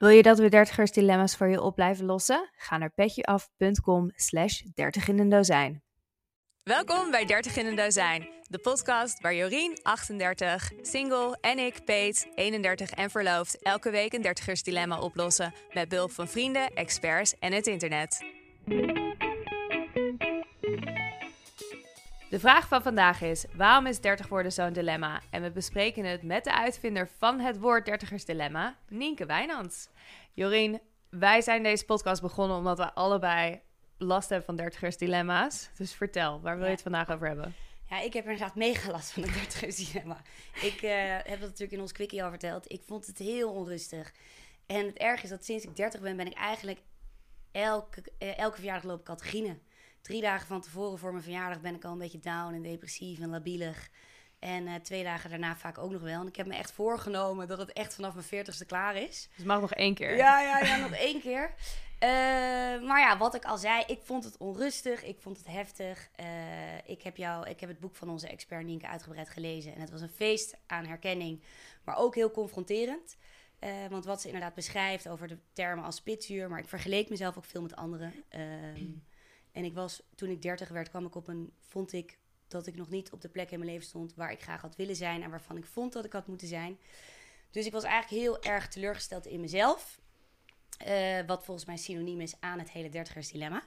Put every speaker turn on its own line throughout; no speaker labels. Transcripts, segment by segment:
Wil je dat we dertigers dilemma's voor je op blijven lossen? Ga naar petjeaf.com slash dertig in een dozijn.
Welkom bij 30 in een dozijn, de podcast waar Jorien, 38, single en ik, Peet, 31 en verloofd, elke week een dertigers dilemma oplossen met behulp van vrienden, experts en het internet.
De vraag van vandaag is, waarom is 30 worden zo'n dilemma? En we bespreken het met de uitvinder van het woord dertigers dilemma, Nienke Wijnands. Jorien, wij zijn deze podcast begonnen omdat we allebei last hebben van dertigers dilemma's. Dus vertel, waar wil je het vandaag over hebben?
Ja, ik heb inderdaad mega last van het dertigers dilemma. Ik eh, heb dat natuurlijk in ons quickie al verteld. Ik vond het heel onrustig. En het erg is dat sinds ik 30 ben, ben ik eigenlijk elke, eh, elke verjaardag loop ik. Drie dagen van tevoren voor mijn verjaardag ben ik al een beetje down en depressief en labielig. En eh, twee dagen daarna vaak ook nog wel. En ik heb me echt voorgenomen dat het echt vanaf mijn veertigste klaar is.
Dus het mag nog één keer.
Ja, ja, ja, nog één keer. Eh, maar ja, wat ik al zei, ik vond het onrustig, ik vond het heftig. Eh, ik, heb jou, ik heb het boek van onze expert Nienke uitgebreid gelezen. En het was een feest aan herkenning, maar ook heel confronterend. Want wat ze inderdaad beschrijft over de termen als spitsuur, maar ik vergeleek mezelf ook veel met anderen. Ehm, en ik was, toen ik dertig werd, kwam ik op een, vond ik dat ik nog niet op de plek in mijn leven stond waar ik graag had willen zijn en waarvan ik vond dat ik had moeten zijn. Dus ik was eigenlijk heel erg teleurgesteld in mezelf. Eh, wat volgens mij synoniem is aan het hele dertigersdilemma.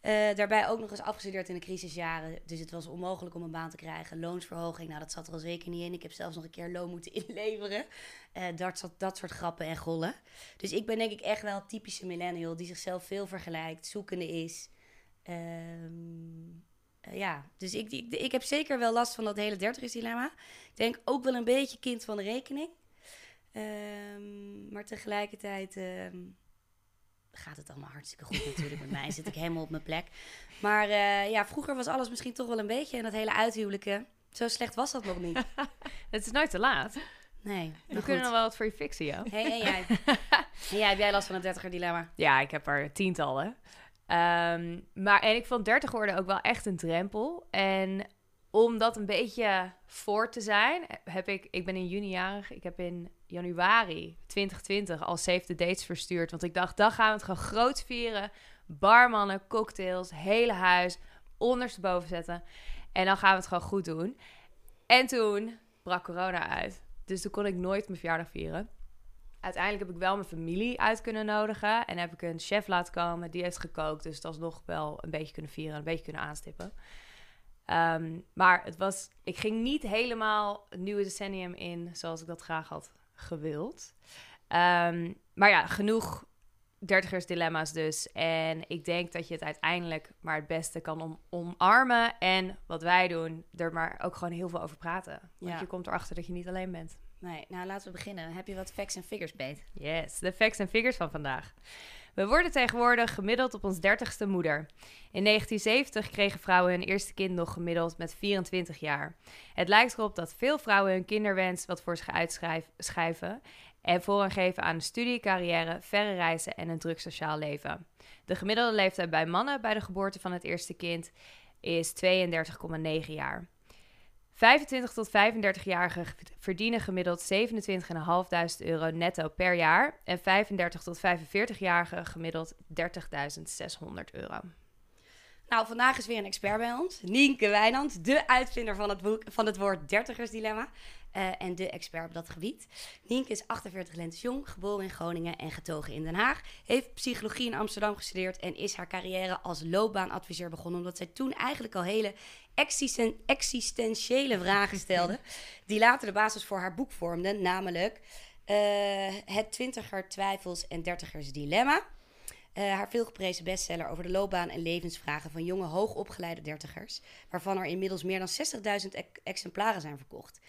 Eh daarbij ook nog eens afgestudeerd in de crisisjaren. Dus het was onmogelijk om een baan te krijgen. Loonsverhoging, nou dat zat er al zeker niet in. Ik heb zelfs nog een keer loon moeten inleveren. Eh, dat, dat soort grappen en gollen. Dus ik ben denk ik echt wel een typische millennial... die zichzelf veel vergelijkt, zoekende is. Ehm, eh, ja, dus ik, ik, ik heb zeker wel last van dat hele dertigersdilemma. Ik denk ook wel een beetje kind van de rekening. Ehm, maar tegelijkertijd ehm, gaat het allemaal hartstikke goed natuurlijk met mij. Zit ik helemaal op mijn plek. Maar eh, ja, vroeger was alles misschien toch wel een beetje. En dat hele uithuwelijken, zo slecht was dat nog niet.
Het is nooit te laat.
Nee,
We kunnen nog wel wat voor je fixen, joh.
Hey, en jij? En jij, heb jij last van het dertiger dilemma?
Ja, ik heb er tientallen. Ehm, maar en ik vond 30 worden ook wel echt een drempel. En om dat een beetje voor te zijn, heb ik, ik ben in juni jarig. Ik heb in januari 2020 al Save the Dates verstuurd. Want ik dacht, dan gaan we het gewoon groot vieren. Barmannen, cocktails, hele huis, ondersteboven zetten. En dan gaan we het gewoon goed doen. En toen brak corona uit. Dus toen kon ik nooit mijn verjaardag vieren. Uiteindelijk heb ik wel mijn familie uit kunnen nodigen. En heb ik een chef laten komen. Die heeft gekookt. Dus dat is nog wel een beetje kunnen vieren. Een beetje kunnen aanstippen. Ehm, maar het was, ik ging niet helemaal het nieuwe decennium in zoals ik dat graag had gewild. Ehm, maar ja, genoeg dertigers dilemma's dus. En ik denk dat je het uiteindelijk maar het beste kan om, omarmen. En wat wij doen, er maar ook gewoon heel veel over praten. Want
Ja.
je komt erachter dat je niet alleen bent.
Nee, nou laten we beginnen. Heb je wat facts en figures, Beet?
Yes, de facts en figures van vandaag. We worden tegenwoordig gemiddeld op ons dertigste moeder. In 1970 kregen vrouwen hun eerste kind nog gemiddeld met 24 jaar. Het lijkt erop dat veel vrouwen hun kinderwens wat voor zich uitschuiven en voorrang geven aan een studie, carrière, verre reizen en een druk sociaal leven. De gemiddelde leeftijd bij mannen bij de geboorte van het eerste kind is 32,9 jaar. 25 tot 35-jarigen verdienen gemiddeld 27.500 euro netto per jaar. En 35 tot 45-jarigen gemiddeld 30.600 euro.
Nou, vandaag is weer een expert bij ons. Nienke Wijnand, de uitvinder van het, boek, van het woord dertigersdilemma. eh, en de expert op dat gebied. Nienke is 48 lentes jong, geboren in Groningen en getogen in Den Haag. Heeft psychologie in Amsterdam gestudeerd en is haar carrière als loopbaanadviseur begonnen. Omdat zij toen eigenlijk al hele existen- existentiële vragen stelde. die later de basis voor haar boek vormden. Namelijk eh, Het twintiger twijfels en dertigers dilemma. Eh, haar veelgeprezen bestseller over de loopbaan en levensvragen van jonge hoogopgeleide dertigers, waarvan er inmiddels meer dan 60.000 ex- exemplaren zijn verkocht.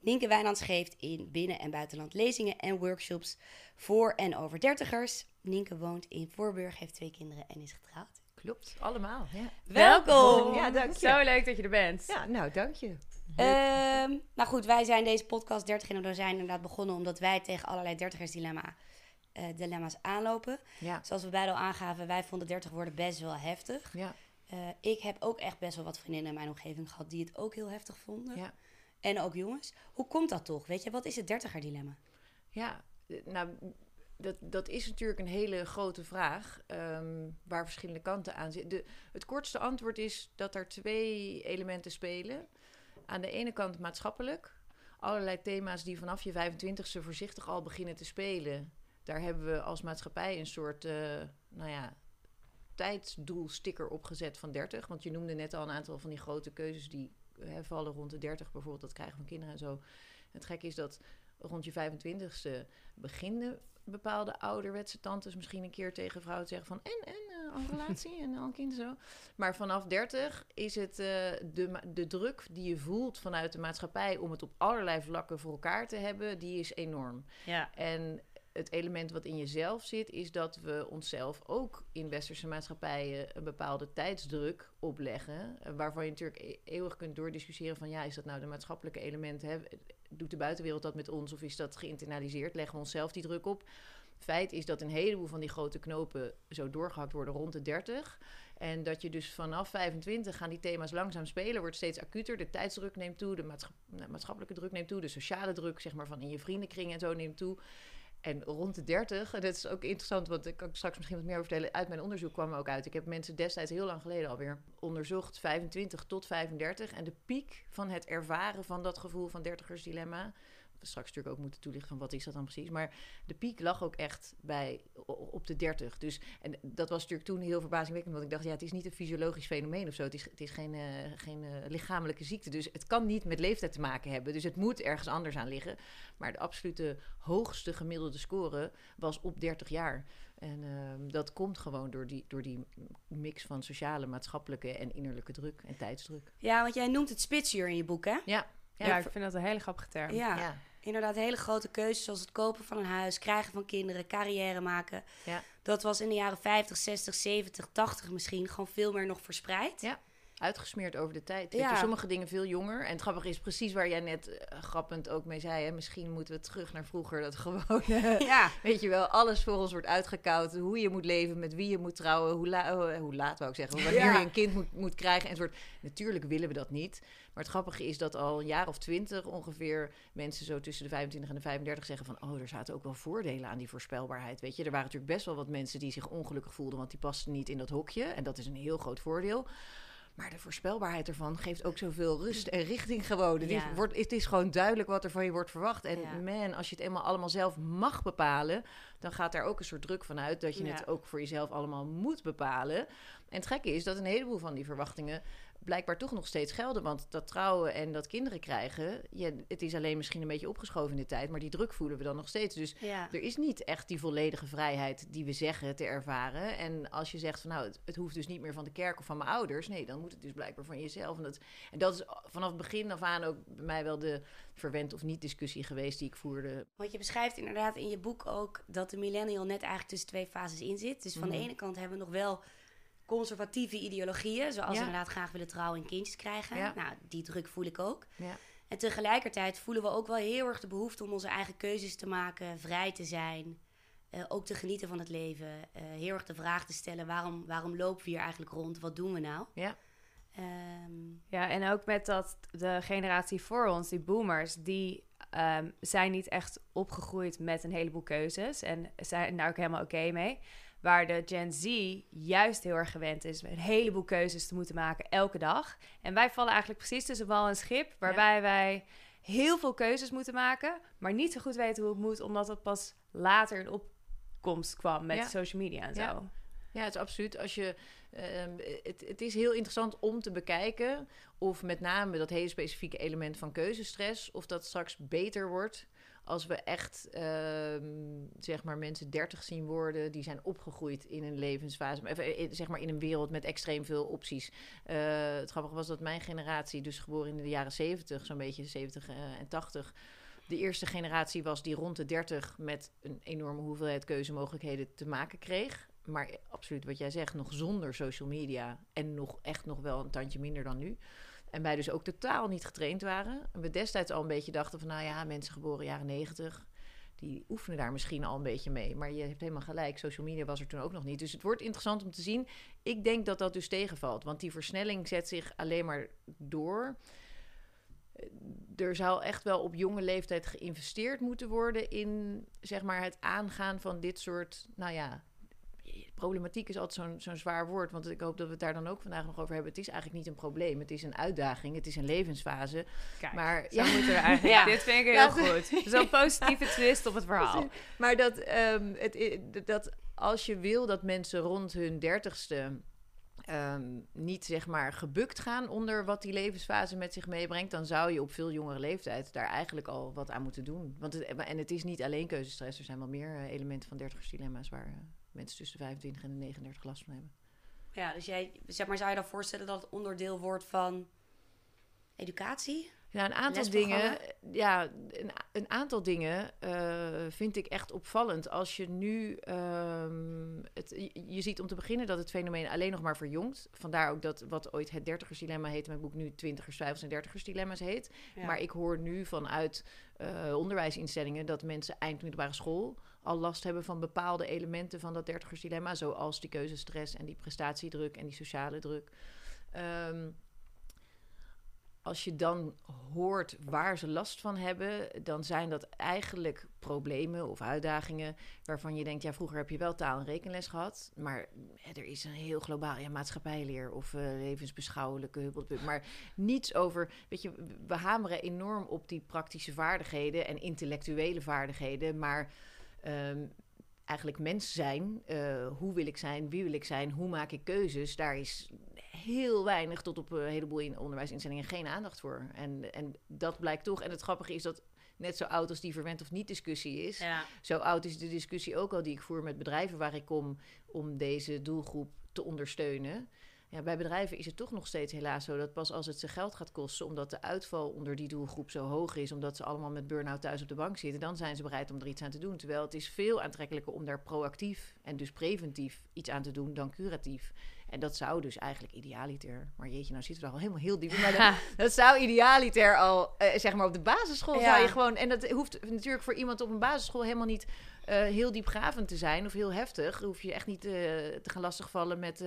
Nienke Wijnands geeft in binnen- en buitenland lezingen en workshops voor en over dertigers. Nienke woont in Voorburg, heeft twee kinderen en is getrouwd.
Klopt, allemaal. Ja,
Welkom!
Ja, dank je.
Zo leuk dat je er bent.
ja nou, dank je.
Ehm, nou goed, wij zijn deze podcast 30 in een dozijn inderdaad begonnen omdat wij tegen allerlei dertigersdilemma eh, dilemma's aanlopen.
Ja,
Zoals we beide al aangaven, wij vonden 30 worden best wel heftig.
ja,
Eh, ik heb ook echt best wel wat vriendinnen in mijn omgeving gehad die het ook heel heftig vonden.
ja.
En ook jongens. Hoe komt dat toch? Weet je, wat is het dertiger dilemma?
Ja, nou, dat, dat is natuurlijk een hele grote vraag ehm, waar verschillende kanten aan zitten. Het kortste antwoord is dat er twee elementen spelen. Aan de ene kant maatschappelijk. Allerlei thema's die vanaf je 25ste voorzichtig al beginnen te spelen. Daar hebben we als maatschappij een soort, eh, nou ja, tijdsdoelsticker opgezet van 30. Want je noemde net al een aantal van die grote keuzes die hè, vallen rond de 30. Bijvoorbeeld het krijgen van kinderen en zo. Het gekke is dat rond je 25ste beginnen bepaalde ouderwetse tantes misschien een keer tegen vrouwen zeggen van en, en, al een relatie en al een kind zo. Maar vanaf 30 is het eh, de, de druk die je voelt vanuit de maatschappij om het op allerlei vlakken voor elkaar te hebben, die is enorm.
Ja.
En het element wat in jezelf zit, is dat we onszelf ook in westerse maatschappijen een bepaalde tijdsdruk opleggen. eh, Waarvan je natuurlijk e- eeuwig kunt doordiscussiëren van ja, is dat nou de maatschappelijke elementen? Hè? Doet de buitenwereld dat met ons of is dat geïnternaliseerd? Leggen we onszelf die druk op? Feit is dat een heleboel van die grote knopen zo doorgehakt worden rond de 30. En dat je dus vanaf 25 gaan die thema's langzaam spelen, wordt steeds acuter. De tijdsdruk neemt toe, de nou, maatschappelijke druk neemt toe, de sociale druk zeg maar, van in je vriendenkring en zo neemt toe. En rond de 30, en dat is ook interessant, want ik kan straks misschien wat meer over vertellen. Uit mijn onderzoek kwam ook uit. Ik heb mensen destijds heel lang geleden alweer onderzocht, 25 tot 35. En de piek van het ervaren van dat gevoel van dertigersdilemma. We straks natuurlijk ook moeten toelichten van wat is dat dan precies. Maar de piek lag ook echt bij, op de 30. Dus, en dat was natuurlijk toen heel verbazingwekkend. Want ik dacht, ja, het is niet een fysiologisch fenomeen of zo. Het is, het is geen, eh, geen eh, lichamelijke ziekte. Dus het kan niet met leeftijd te maken hebben. Dus het moet ergens anders aan liggen. Maar de absolute hoogste gemiddelde score was op 30 jaar. En ehm, dat komt gewoon door die, door die mix van sociale, maatschappelijke en innerlijke druk en tijdsdruk.
Ja, want jij noemt het spitsuur in je boek, hè?
Ja,
Ja, ik vind dat een hele grappige term.
Ja.
ja.
Inderdaad, hele grote keuzes zoals het kopen van een huis, krijgen van kinderen, carrière maken.
Ja.
Dat was in de jaren 50, 60, 70, 80 misschien gewoon veel meer nog verspreid.
Ja. Uitgesmeerd over de tijd.
Ja.
je, sommige dingen veel jonger. En het grappige is precies waar jij net eh, grappend ook mee zei. Hè? Misschien moeten we terug naar vroeger. Dat gewoon, eh,
Ja.
weet je wel, alles voor ons wordt uitgekoud. Hoe je moet leven, met wie je moet trouwen. Hoe, la- oh, hoe laat wou ik zeggen. Wanneer
Ja.
je een kind moet, moet krijgen. enzovoort. Natuurlijk willen we dat niet. Maar het grappige is dat al een jaar of twintig ongeveer mensen zo tussen de 25 en de 35 zeggen van... oh, er zaten ook wel voordelen aan die voorspelbaarheid. Weet je, er waren natuurlijk best wel wat mensen die zich ongelukkig voelden... want die pasten niet in dat hokje. En dat is een heel groot voordeel. Maar de voorspelbaarheid ervan geeft ook zoveel rust en richting gewoon.
Ja.
is, wordt, het is gewoon duidelijk wat er van je wordt verwacht. En
Ja.
man, als je het eenmaal allemaal zelf mag bepalen... dan gaat daar ook een soort druk van uit... dat je
Ja.
het ook voor jezelf allemaal moet bepalen. En het gekke is dat een heleboel van die verwachtingen blijkbaar toch nog steeds gelden. Want dat trouwen en dat kinderen krijgen, ja, het is alleen misschien een beetje opgeschoven in de tijd, maar die druk voelen we dan nog steeds. Dus
Ja.
er is niet echt die volledige vrijheid die we zeggen te ervaren. En als je zegt van nou, het, het hoeft dus niet meer van de kerk of van mijn ouders, nee, dan moet het dus blijkbaar van jezelf. En dat, en dat is vanaf het begin af aan ook bij mij wel de verwend of niet discussie geweest die ik voerde.
Want je beschrijft inderdaad in je boek ook dat de millennial net eigenlijk tussen twee fases in zit. Dus van de
Mhm.
ene kant hebben we nog wel conservatieve ideologieën, zoals
Ja.
inderdaad graag willen trouwen en kindjes krijgen.
Ja.
Nou, die druk voel ik ook.
Ja.
En tegelijkertijd voelen we ook wel heel erg de behoefte om onze eigen keuzes te maken, vrij te zijn, eh, ook te genieten van het leven. eh, heel erg de vraag te stellen: waarom, waarom lopen we hier eigenlijk rond? Wat doen we nou?
Ja.
Ehm,
Ja, en ook met dat de generatie voor ons, die boomers, die ehm, zijn niet echt opgegroeid met een heleboel keuzes en zijn daar ook helemaal oké mee. Waar de Gen Z juist heel erg gewend is met een heleboel keuzes te moeten maken elke dag. En wij vallen eigenlijk precies tussen wal en schip, waarbij wij heel veel keuzes moeten maken, maar niet zo goed weten hoe het moet, omdat het pas later in opkomst kwam met
Ja.
social media en zo.
Ja. Ja, het is absoluut. Als je, ehm, het, het is heel interessant om te bekijken of met name dat hele specifieke element van keuzestress, of dat straks beter wordt als we echt, ehm, zeg maar, mensen 30 zien worden die zijn opgegroeid in een levensfase, eh, zeg maar in een wereld met extreem veel opties. Eh, het grappige was dat mijn generatie, dus geboren in de jaren 70, zo'n beetje 70 eh, en 80, de eerste generatie was die rond de 30 met een enorme hoeveelheid keuzemogelijkheden te maken kreeg. Maar absoluut wat jij zegt, nog zonder social media en nog echt nog wel een tandje minder dan nu. En wij dus ook totaal niet getraind waren. En we destijds al een beetje dachten van, nou ja, mensen geboren jaren 90, die oefenen daar misschien al een beetje mee. Maar je hebt helemaal gelijk, social media was er toen ook nog niet. Dus het wordt interessant om te zien. Ik denk dat dat dus tegenvalt, want die versnelling zet zich alleen maar door. Er zou echt wel op jonge leeftijd geïnvesteerd moeten worden in zeg maar, het aangaan van dit soort, nou ja, problematiek is altijd zo'n zo'n zwaar woord. Want ik hoop dat we het daar dan ook vandaag nog over hebben. Het is eigenlijk niet een probleem. Het is een uitdaging. Het is een levensfase.
Kijk,
maar
zo moeten we eigenlijk...
Ja.
Dit vind ik
Ja.
heel goed. Zo'n positieve twist op het verhaal.
Maar dat, ehm, het, dat als je wil dat mensen rond hun dertigste ehm, niet zeg maar gebukt gaan onder wat die levensfase met zich meebrengt, dan zou je op veel jongere leeftijd daar eigenlijk al wat aan moeten doen. Want het, en het is niet alleen keuzestress, er zijn wel meer eh, elementen van dertigersdilemma's waar eh, mensen tussen de 25 en de 39 last van hebben.
ja, dus jij, zeg maar, zou je dan voorstellen dat het onderdeel wordt van educatie?
Ja, een aantal dingen. Ja, een, een aantal dingen eh, vind ik echt opvallend. Als je nu. ehm, het, je, je ziet om te beginnen dat het fenomeen alleen nog maar verjongt. Vandaar ook dat wat ooit het dertigersdilemma heette, mijn boek nu twintigers, vijfers en dertigersdilemma's heet.
Ja.
Maar ik hoor nu vanuit eh, onderwijsinstellingen dat mensen eind middelbare school al last hebben van bepaalde elementen van dat dertigersdilemma. Zoals die keuzestress en die prestatiedruk en die sociale druk. Ehm, als je dan hoort waar ze last van hebben, dan zijn dat eigenlijk problemen of uitdagingen waarvan je denkt, ja, vroeger heb je wel taal en rekenles gehad, maar er is een heel globaal ja, maatschappijleer of eh, levensbeschouwelijke maar niets over, weet je, we hameren enorm op die praktische vaardigheden en intellectuele vaardigheden, maar ehm, eigenlijk mens zijn, eh, hoe wil ik zijn, wie wil ik zijn, hoe maak ik keuzes, daar is heel weinig tot op een heleboel in onderwijsinstellingen geen aandacht voor. En, en dat blijkt toch. En het grappige is dat net zo oud als die verwend of niet discussie is,
Ja.
zo oud is de discussie ook al die ik voer met bedrijven waar ik kom om deze doelgroep te ondersteunen. Ja, bij bedrijven is het toch nog steeds helaas zo dat pas als het ze geld gaat kosten, omdat de uitval onder die doelgroep zo hoog is, omdat ze allemaal met burn-out thuis op de bank zitten, dan zijn ze bereid om er iets aan te doen. Terwijl het is veel aantrekkelijker om daar proactief en dus preventief iets aan te doen dan curatief. En dat zou dus eigenlijk idealiter, maar jeetje, nou zitten we er al helemaal heel diep. Maar dat, dat zou idealiter al, eh, zeg maar op de basisschool zou je gewoon... En dat hoeft natuurlijk voor iemand op een basisschool helemaal niet eh, heel diepgravend te zijn of heel heftig. Hoef je echt niet eh, te gaan lastigvallen met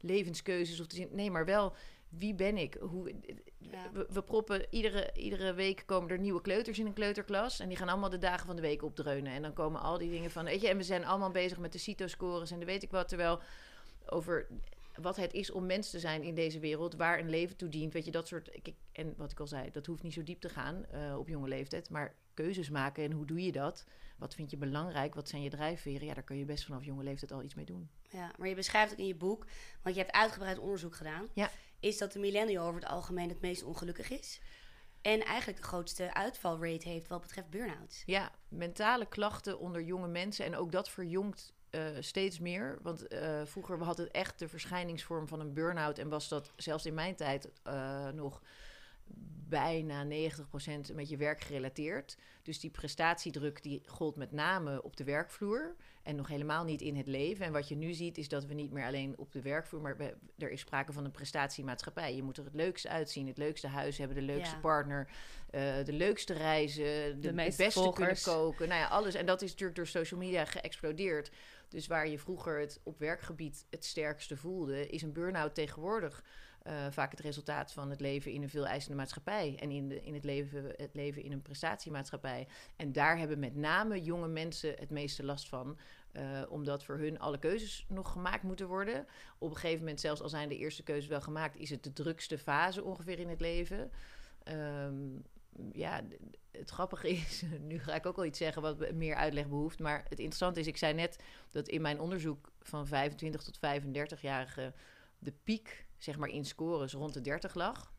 levenskeuzes of te zien. Nee, maar wel, wie ben ik? Hoe,
Ja.
we, we proppen iedere, iedere week komen er nieuwe kleuters in een kleuterklas. En die gaan allemaal de dagen van de week opdreunen. En dan komen al die dingen van. Weet je, en we zijn allemaal bezig met de CITO-scores en de weet ik wat. Terwijl over wat het is om mens te zijn in deze wereld, waar een leven toe dient. Weet je, dat soort. ik- En wat ik al zei, dat hoeft niet zo diep te gaan eh, op jonge leeftijd. Maar keuzes maken en hoe doe je dat? Wat vind je belangrijk? Wat zijn je drijfveren? Ja, daar kun je best vanaf jonge leeftijd al iets mee doen.
Ja, maar je beschrijft ook in je boek, want je hebt uitgebreid onderzoek gedaan.
Ja.
is dat de millennial over het algemeen het meest ongelukkig is. En eigenlijk de grootste uitvalrate heeft wat betreft burn-outs.
Ja, mentale klachten onder jonge mensen. En ook dat verjongt eh, steeds meer. Want uh, vroeger had het echt de verschijningsvorm van een burn-out. En was dat zelfs in mijn tijd uh, nog bijna 90% een beetje werkgerelateerd. Dus die prestatiedruk die gold met name op de werkvloer en nog helemaal niet in het leven. En wat je nu ziet is dat we niet meer alleen op de werkvloer, maar we, er is sprake van een prestatiemaatschappij. Je moet er het leukste uitzien, het leukste huis hebben, de leukste
Ja.
partner, eh, de leukste reizen, de, beste
volgers.
kunnen koken. Nou ja, alles. En dat is natuurlijk door social media geëxplodeerd. Dus waar je vroeger het op werkgebied het sterkste voelde, is een burn-out tegenwoordig eh, vaak het resultaat van het leven in een veel eisende maatschappij. En in, de, in het, leven, het leven in een prestatiemaatschappij. En daar hebben met name jonge mensen het meeste last van. eh, omdat voor hun alle keuzes nog gemaakt moeten worden. Op een gegeven moment, zelfs al zijn de eerste keuzes wel gemaakt, is het de drukste fase ongeveer in het leven. Ehm, ja, het grappige is, nu ga ik ook wel iets zeggen wat meer uitleg behoeft. Maar het interessante is, ik zei net dat in mijn onderzoek van 25 tot 35-jarigen de piek, zeg maar, in scores rond de 30 lag.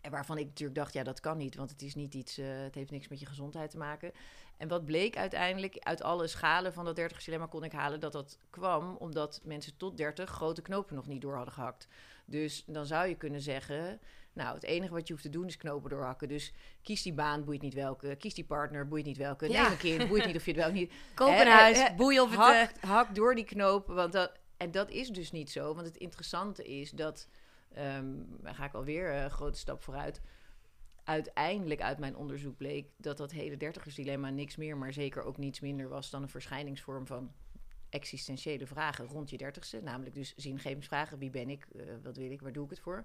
En waarvan ik natuurlijk dacht, ja, dat kan niet, want het is niet iets, eh, het heeft niks met je gezondheid te maken. En wat bleek uiteindelijk, uit alle schalen van dat 30 dilemma kon ik halen, dat dat kwam omdat mensen tot 30 grote knopen nog niet door hadden gehakt. Dus dan zou je kunnen zeggen, nou, het enige wat je hoeft te doen is knopen doorhakken. Dus kies die baan, boeit niet welke. Kies die partner, boeit niet welke.
Ja.
Neem een kind, boeit niet of je het wel niet...
Koop een
hè,
huis,
hè,
boeien of het...
hak,
eh,
hak door die knoop. Want dat, en dat is dus niet zo. Want het interessante is dat... ehm ga ik alweer een grote stap vooruit. Uiteindelijk uit mijn onderzoek bleek dat dat hele dertigersdilemma niks meer, maar zeker ook niets minder was dan een verschijningsvorm van existentiële vragen rond je dertigste. Namelijk dus zingevingsvragen. Wie ben ik? Eh, wat wil ik? Waar doe ik het voor?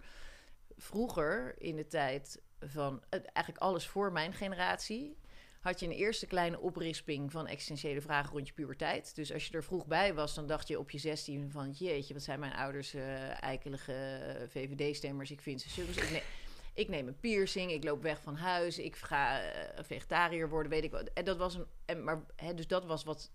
Vroeger, in de tijd van eh, eigenlijk alles voor mijn generatie, had je een eerste kleine oprisping van existentiële vragen rond je puberteit. Dus als je er vroeg bij was, dan dacht je op je 16 van... jeetje, wat zijn mijn ouders eh eikelige VVD-stemmers. Ik vind ze sukkels. Ik, ik neem een piercing, ik loop weg van huis... ik ga eh, vegetariër worden, weet ik wat. En dat was een... En, maar, hè, dus dat was wat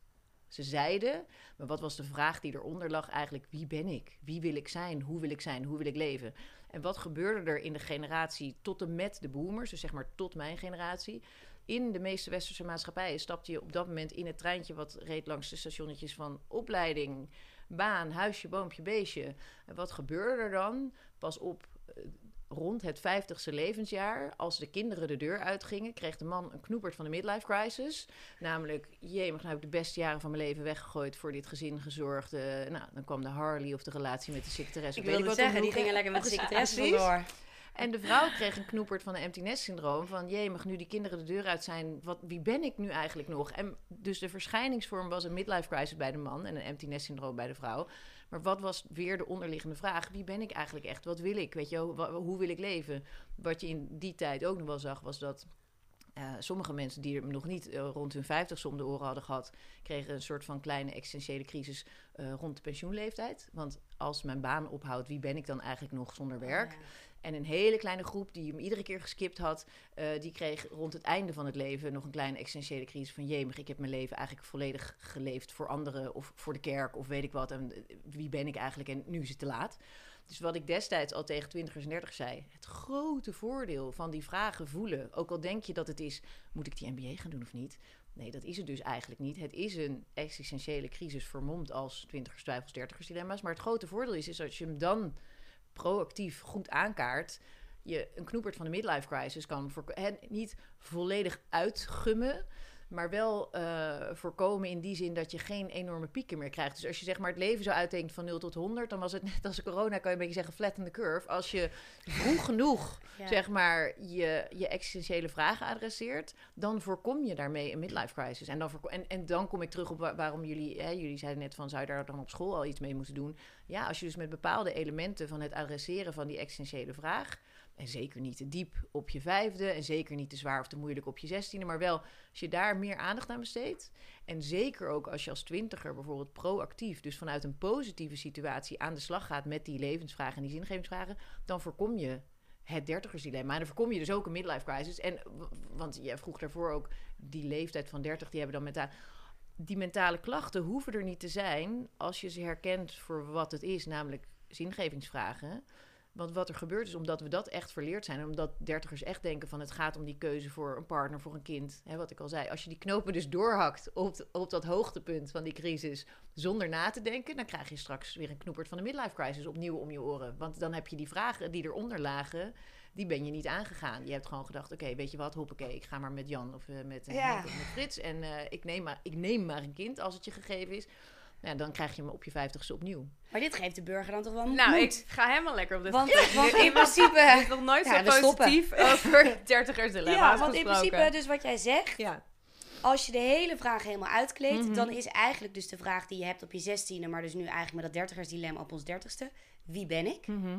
ze zeiden. Maar wat was de vraag die eronder lag eigenlijk? Wie ben ik? Wie wil ik zijn? Hoe wil ik zijn? Hoe wil ik leven? En wat gebeurde er in de generatie tot en met de boomers, dus zeg maar tot mijn generatie? In de meeste westerse maatschappijen stapte je op dat moment in het treintje wat reed langs de stationnetjes van opleiding, baan, huisje, boompje, beestje. En wat gebeurde er dan? Pas op eh, rond het 50ste levensjaar, als de kinderen de deur uitgingen, kreeg de man een knoepert van de midlife crisis. Namelijk, jee, maar nou heb ik de beste jaren van mijn leven weggegooid voor dit gezin gezorgd. Eh, nou, dan kwam de Harley of de relatie met de secretaresse.
Ik wilde het zeggen, die gingen lekker met de secretaresse vandoor.
En de vrouw kreeg een knoepert van de empty nest syndroom. Van jee, mag nu die kinderen de deur uit zijn. Wat, wie ben ik nu eigenlijk nog? En dus de verschijningsvorm was een midlife crisis bij de man en een empty nest syndroom bij de vrouw. Maar wat was weer de onderliggende vraag? Wie ben ik eigenlijk echt? Wat wil ik? Weet je, hoe wil ik leven? Wat je in die tijd ook nog wel zag, was dat eh, sommige mensen die er nog niet eh, rond hun vijftigste om de oren hadden gehad, kregen een soort van kleine existentiële crisis eh, rond de pensioenleeftijd. Want als mijn baan ophoudt, wie ben ik dan eigenlijk nog zonder werk? En een hele kleine groep die hem iedere keer geskipt had, eh, die kreeg rond het einde van het leven nog een kleine existentiële crisis van jemig, ik heb mijn leven eigenlijk volledig geleefd voor anderen of voor de kerk of weet ik wat. En eh, wie ben ik eigenlijk en nu is het te laat. Dus wat ik destijds al tegen twintigers en dertigers zei, het grote voordeel van die vragen voelen, ook al denk je dat het is, moet ik die MBA gaan doen of niet? Nee, dat is het dus eigenlijk niet. Het is een existentiële crisis vermomd als twintigers, twijfels, dertigers dilemma's. Maar het grote voordeel is, is als je hem dan proactief goed aankaart, je een knoepert van de midlife crisis kan voor, niet volledig uitgummen, maar wel eh, voorkomen in die zin dat je geen enorme pieken meer krijgt. Dus als je zeg maar het leven zo uitdenkt van 0 tot 100, dan was het net als corona, kan je een beetje zeggen flatten the curve. Als je vroeg genoeg
Ja.
zeg maar je, je existentiële vragen adresseert, dan voorkom je daarmee een midlife crisis. En dan, en, en dan kom ik terug op wa- waarom jullie, hè, jullie zeiden net van zou je daar dan op school al iets mee moeten doen? Ja, als je dus met bepaalde elementen van het adresseren van die existentiële vraag, en zeker niet te diep op je vijfde, en zeker niet te zwaar of te moeilijk op je zestiende, maar wel als je daar meer aandacht aan besteedt. En zeker ook als je als twintiger bijvoorbeeld proactief, dus vanuit een positieve situatie aan de slag gaat met die levensvragen en die zingevingsvragen, dan voorkom je het dertigersdilemma. En dan voorkom je dus ook een midlife crisis. En, want jij vroeg daarvoor ook, die leeftijd van 30, die hebben dan mentaal... Die mentale klachten hoeven er niet te zijn als je ze herkent voor wat het is, namelijk zingevingsvragen. Want wat er gebeurt is, omdat we dat echt verleerd zijn... en omdat dertigers echt denken van het gaat om die keuze voor een partner, voor een kind. Hè, wat ik al zei, als je die knopen dus doorhakt op, op dat hoogtepunt van die crisis... zonder na te denken, dan krijg je straks weer een knoepert van de midlife crisis opnieuw om je oren. Want dan heb je die vragen die eronder lagen die ben je niet aangegaan. Je hebt gewoon gedacht, oké, weet je wat, hoppakee, ik ga maar met Jan of uh, met, uh,
Ja.
met Frits. En eh, ik, neem maar, ik neem maar een kind als het je gegeven is. Ja, dan krijg je hem op je vijftigste opnieuw.
Maar dit geeft de burger dan toch wel
Nou,
moed.
ik ga helemaal lekker op dit
Want,
gesprek.
want in
Ik heb
principe...
nog nooit
Ja,
zo
stoppen.
positief over dertigers dilemma's
Ja, want in
gesproken.
principe, dus wat jij zegt,
Ja.
als je de hele vraag helemaal uitkleedt,
Mhm.
dan is eigenlijk dus de vraag die je hebt op je zestiende, maar dus nu eigenlijk met dat dertigersdilemma op ons dertigste, wie ben ik?
Mhm.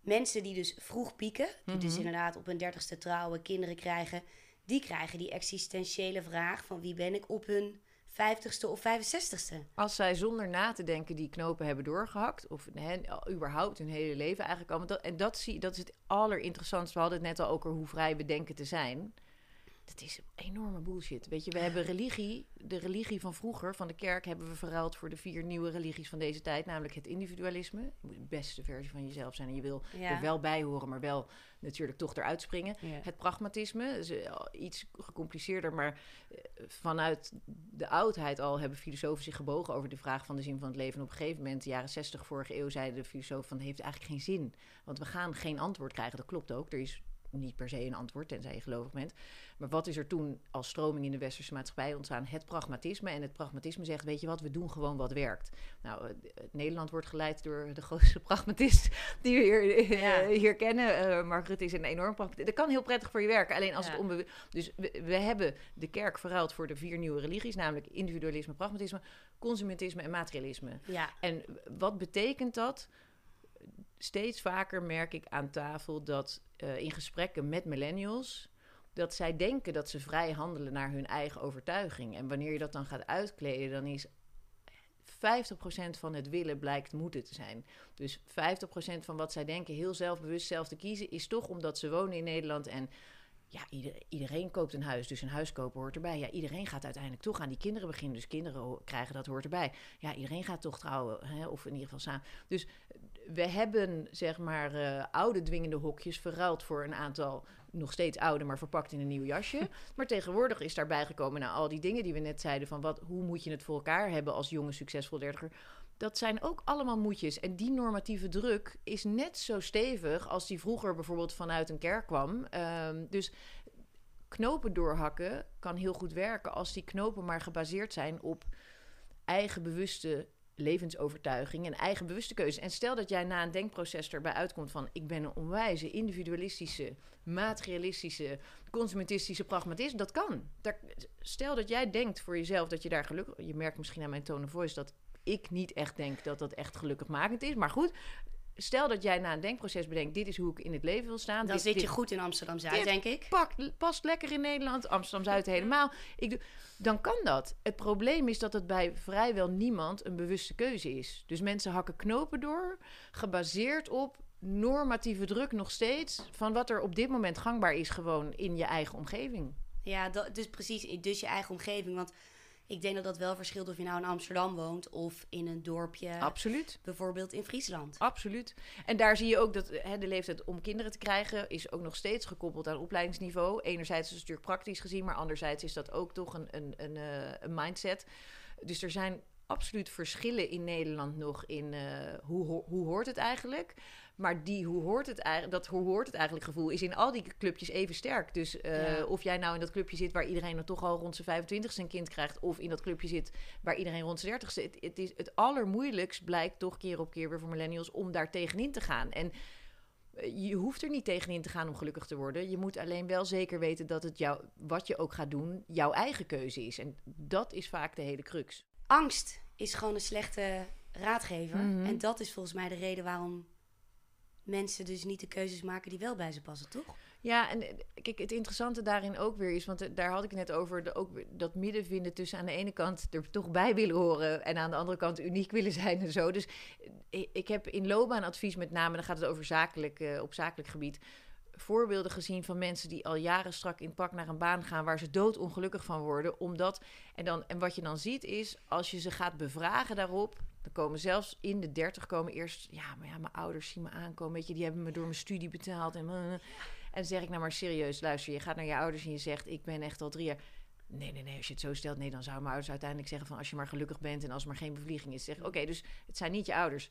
Mensen die dus vroeg pieken, die dus inderdaad op hun dertigste trouwen, kinderen krijgen, die krijgen die existentiële vraag van wie ben ik op hun vijftigste of vijfenzestigste.
Als zij zonder na te denken die knopen hebben doorgehakt, of überhaupt hun hele leven eigenlijk al. en dat, zie, dat is het allerinteressantste. We hadden het net al over hoe vrij we denken te zijn. Dat is enorme bullshit. Weet je, we hebben religie, de religie van vroeger, van de kerk, hebben we verruild voor de vier nieuwe religies van deze tijd. Namelijk het individualisme. Je moet de beste versie van jezelf zijn en je wil
Ja.
er wel bij horen, maar wel natuurlijk toch eruit springen.
Ja.
Het pragmatisme, is eh, iets gecompliceerder, maar eh, vanuit de oudheid al hebben filosofen zich gebogen over de vraag van de zin van het leven. En op een gegeven moment, de jaren 60 vorige eeuw, zeiden de filosofen van het heeft eigenlijk geen zin. Want we gaan geen antwoord krijgen. Dat klopt ook. Er is niet per se een antwoord, tenzij je gelovig bent. Maar wat is er toen als stroming in de westerse maatschappij ontstaan? Het pragmatisme. En het pragmatisme zegt, weet je wat, we doen gewoon wat werkt. Nou, eh, Nederland wordt geleid door de grootste pragmatist die we hier, eh, hier kennen. Eh Mark Rutte is een enorm pragmatist. Dat kan heel prettig voor je werken, alleen als
Ja.
het onbewust... Dus we, we hebben de kerk verruild voor de vier nieuwe religies, namelijk individualisme, pragmatisme, consumentisme en materialisme.
Ja,
En wat betekent dat? Steeds vaker merk ik aan tafel dat eh, in gesprekken met millennials. dat zij denken dat ze vrij handelen naar hun eigen overtuiging. En wanneer je dat dan gaat uitkleden, dan is 50% van het willen blijkt moeten te zijn. Dus 50% van wat zij denken heel zelfbewust zelf te kiezen, is toch omdat ze wonen in Nederland en ja, ieder- iedereen koopt een huis, dus een huis kopen hoort erbij. Ja, iedereen gaat uiteindelijk toch aan die kinderen beginnen, dus kinderen krijgen dat hoort erbij. Ja, iedereen gaat toch trouwen, hè, of in ieder geval samen. Dus we hebben, zeg maar, eh, oude dwingende hokjes verruild voor een aantal nog steeds oude, maar verpakt in een nieuw jasje. Maar tegenwoordig is daarbij gekomen, na al die dingen die we net zeiden, van wat, hoe moet je het voor elkaar hebben als jonge, succesvol dertiger. Dat zijn ook allemaal moedjes. En die normatieve druk is net zo stevig als die vroeger bijvoorbeeld vanuit een kerk kwam. Ehm, dus knopen doorhakken kan heel goed werken als die knopen maar gebaseerd zijn op eigen bewuste levensovertuiging en eigen bewuste keuze. En stel dat jij na een denkproces erbij uitkomt van ik ben een onwijze individualistische, materialistische, consumentistische pragmatist, dat kan. Stel dat jij denkt voor jezelf dat je daar gelukkig... Je merkt misschien aan mijn tone of voice dat ik niet echt denk dat dat echt gelukkigmakend is. Maar goed, stel dat jij na een denkproces bedenkt... dit is hoe ik in het leven wil staan.
dan
dit-
zit je
dit-
goed in Amsterdam-Zuid,
Dit
denk ik.
pakt, past lekker in Nederland, Amsterdam-Zuid helemaal. Ik doe, dan kan dat. Het probleem is dat het bij vrijwel niemand een bewuste keuze is. Dus mensen hakken knopen door, gebaseerd op normatieve druk nog steeds... van wat er op dit moment gangbaar is gewoon in je eigen omgeving.
Ja, dat, dus precies, dus je eigen omgeving. Want ik denk dat dat wel verschilt of je nou in Amsterdam woont of in een dorpje,
Absoluut.
bijvoorbeeld in Friesland.
Absoluut. En daar zie je ook dat hè, de leeftijd om kinderen te krijgen is ook nog steeds gekoppeld aan opleidingsniveau. Enerzijds is het natuurlijk praktisch gezien, maar anderzijds is dat ook toch een, een, een, eh, een mindset. Dus er zijn absoluut verschillen in Nederland nog in eh, hoe, ho- hoe hoort het eigenlijk. Maar die hoe hoort het eigenlijk, dat hoe hoort het eigenlijk gevoel is in al die clubjes even sterk. Dus eh,
Ja.
of jij nou in dat clubje zit waar iedereen dan toch al rond zijn 25ste een kind krijgt, of in dat clubje zit waar iedereen rond zijn 30ste. Het, het, is, het allermoeilijkst blijkt toch keer op keer weer voor millennials om daar tegenin te gaan. En eh, je hoeft er niet tegenin te gaan om gelukkig te worden. Je moet alleen wel zeker weten dat het jou, wat je ook gaat doen, jouw eigen keuze is. En dat is vaak de hele crux.
Angst is gewoon een slechte raadgever.
Mhm.
En dat is volgens mij de reden waarom mensen dus niet de keuzes maken die wel bij ze passen, toch?
Ja, en eh, kijk, het interessante daarin ook weer is, want eh, daar had ik net over, de, ook dat midden vinden tussen aan de ene kant er toch bij willen horen en aan de andere kant uniek willen zijn en zo. Dus eh, ik heb in loopbaanadvies met name, dan gaat het over zakelijk, op zakelijk gebied, voorbeelden gezien van mensen die al jaren strak in pak naar een baan gaan waar ze doodongelukkig van worden. Omdat, en, dan, en wat je dan ziet is, als je ze gaat bevragen daarop, Dan komen zelfs in de dertig komen eerst... Ja, maar ja, mijn ouders zien me aankomen. Weet je, die hebben me door mijn studie betaald. En, en dan zeg ik nou maar serieus, luister. Je gaat naar je ouders en je zegt... Ik ben echt al drie jaar... Nee, nee, nee, als je het zo stelt, nee, dan zouden mijn ouders uiteindelijk zeggen van als je maar gelukkig bent en als er maar geen bevlieging is. Zeg, oké, dus het zijn niet je ouders.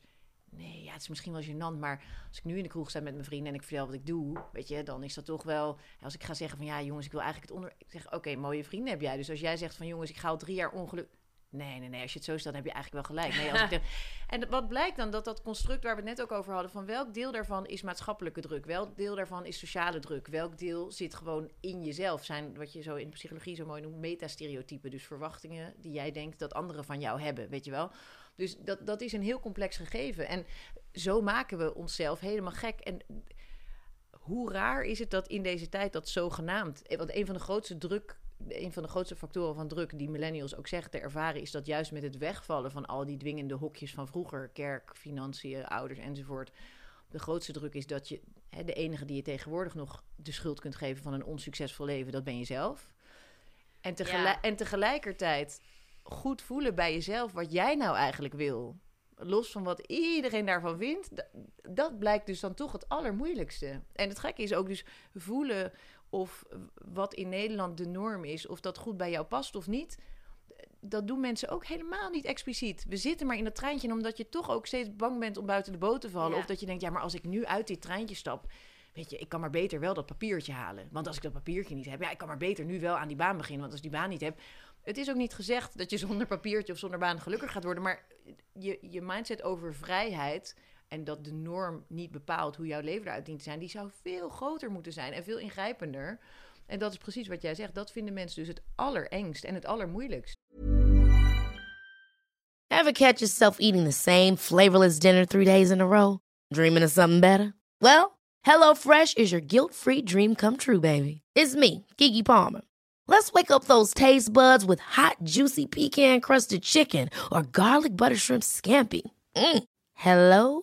Nee, ja, het is misschien wel gênant, maar als ik nu in de kroeg sta met mijn vrienden en ik vertel wat ik doe, weet je, dan is dat toch wel. Als ik ga zeggen van ja, jongens, ik wil eigenlijk het onder. Ik zeg, oké, mooie vrienden heb jij. Dus als jij zegt van jongens, ik ga al drie jaar ongeluk. Nee, nee, nee, als je het zo stelt, heb je eigenlijk wel gelijk. Nee, als ik de- En wat blijkt dan dat dat construct waar we het net ook over hadden, van welk deel daarvan is maatschappelijke druk, welk deel daarvan is sociale druk, welk deel zit gewoon in jezelf, zijn wat je zo in psychologie zo mooi noemt metastereotypen, dus verwachtingen die jij denkt dat anderen van jou hebben, weet je wel. Dus dat, dat is een heel complex gegeven. En zo maken we onszelf helemaal gek. En hoe raar is het dat in deze tijd dat zogenaamd... Want een van de grootste druk... Een van de grootste factoren van druk die millennials ook zeggen te ervaren... is dat juist met het wegvallen van al die dwingende hokjes van vroeger... kerk, financiën, ouders enzovoort... de grootste druk is dat je... Hè, de enige die je tegenwoordig nog de schuld kunt geven... van een onsuccesvol leven, dat ben jezelf. En, tegelijk, en tegelijkertijd goed voelen bij jezelf wat jij nou eigenlijk wil. Los van wat iedereen daarvan vindt, dat blijkt dus dan toch het allermoeilijkste. En het gekke is ook dus voelen of wat in Nederland de norm is, of dat goed bij jou past of niet. Dat doen mensen ook helemaal niet expliciet. We zitten maar in dat treintje omdat je toch ook steeds bang bent om buiten de boot te vallen.
Ja.
Of dat je denkt, ja, maar als ik nu uit dit treintje stap, weet je, ik kan maar beter wel dat papiertje halen. Want als ik dat papiertje niet heb, ja, ik kan maar beter nu wel aan die baan beginnen. Want als ik die baan niet heb, het is ook niet gezegd dat je zonder papiertje of zonder baan gelukkig gaat worden. Maar je, je mindset over vrijheid en dat de norm niet bepaalt hoe jouw leven eruit dient te zijn, die zou veel groter moeten zijn en veel ingrijpender. En dat is precies wat jij zegt. Dat vinden mensen dus het allerengst en het allermoeilijkst.
Ever catch yourself eating the same flavorless dinner three days in a row? Dreaming of something better? Well, HelloFresh is your guilt-free dream come true, baby. It's me, Kiki Palmer. Let's wake up those taste buds with hot, juicy pecan-crusted chicken or garlic butter shrimp scampi. Mm. Hello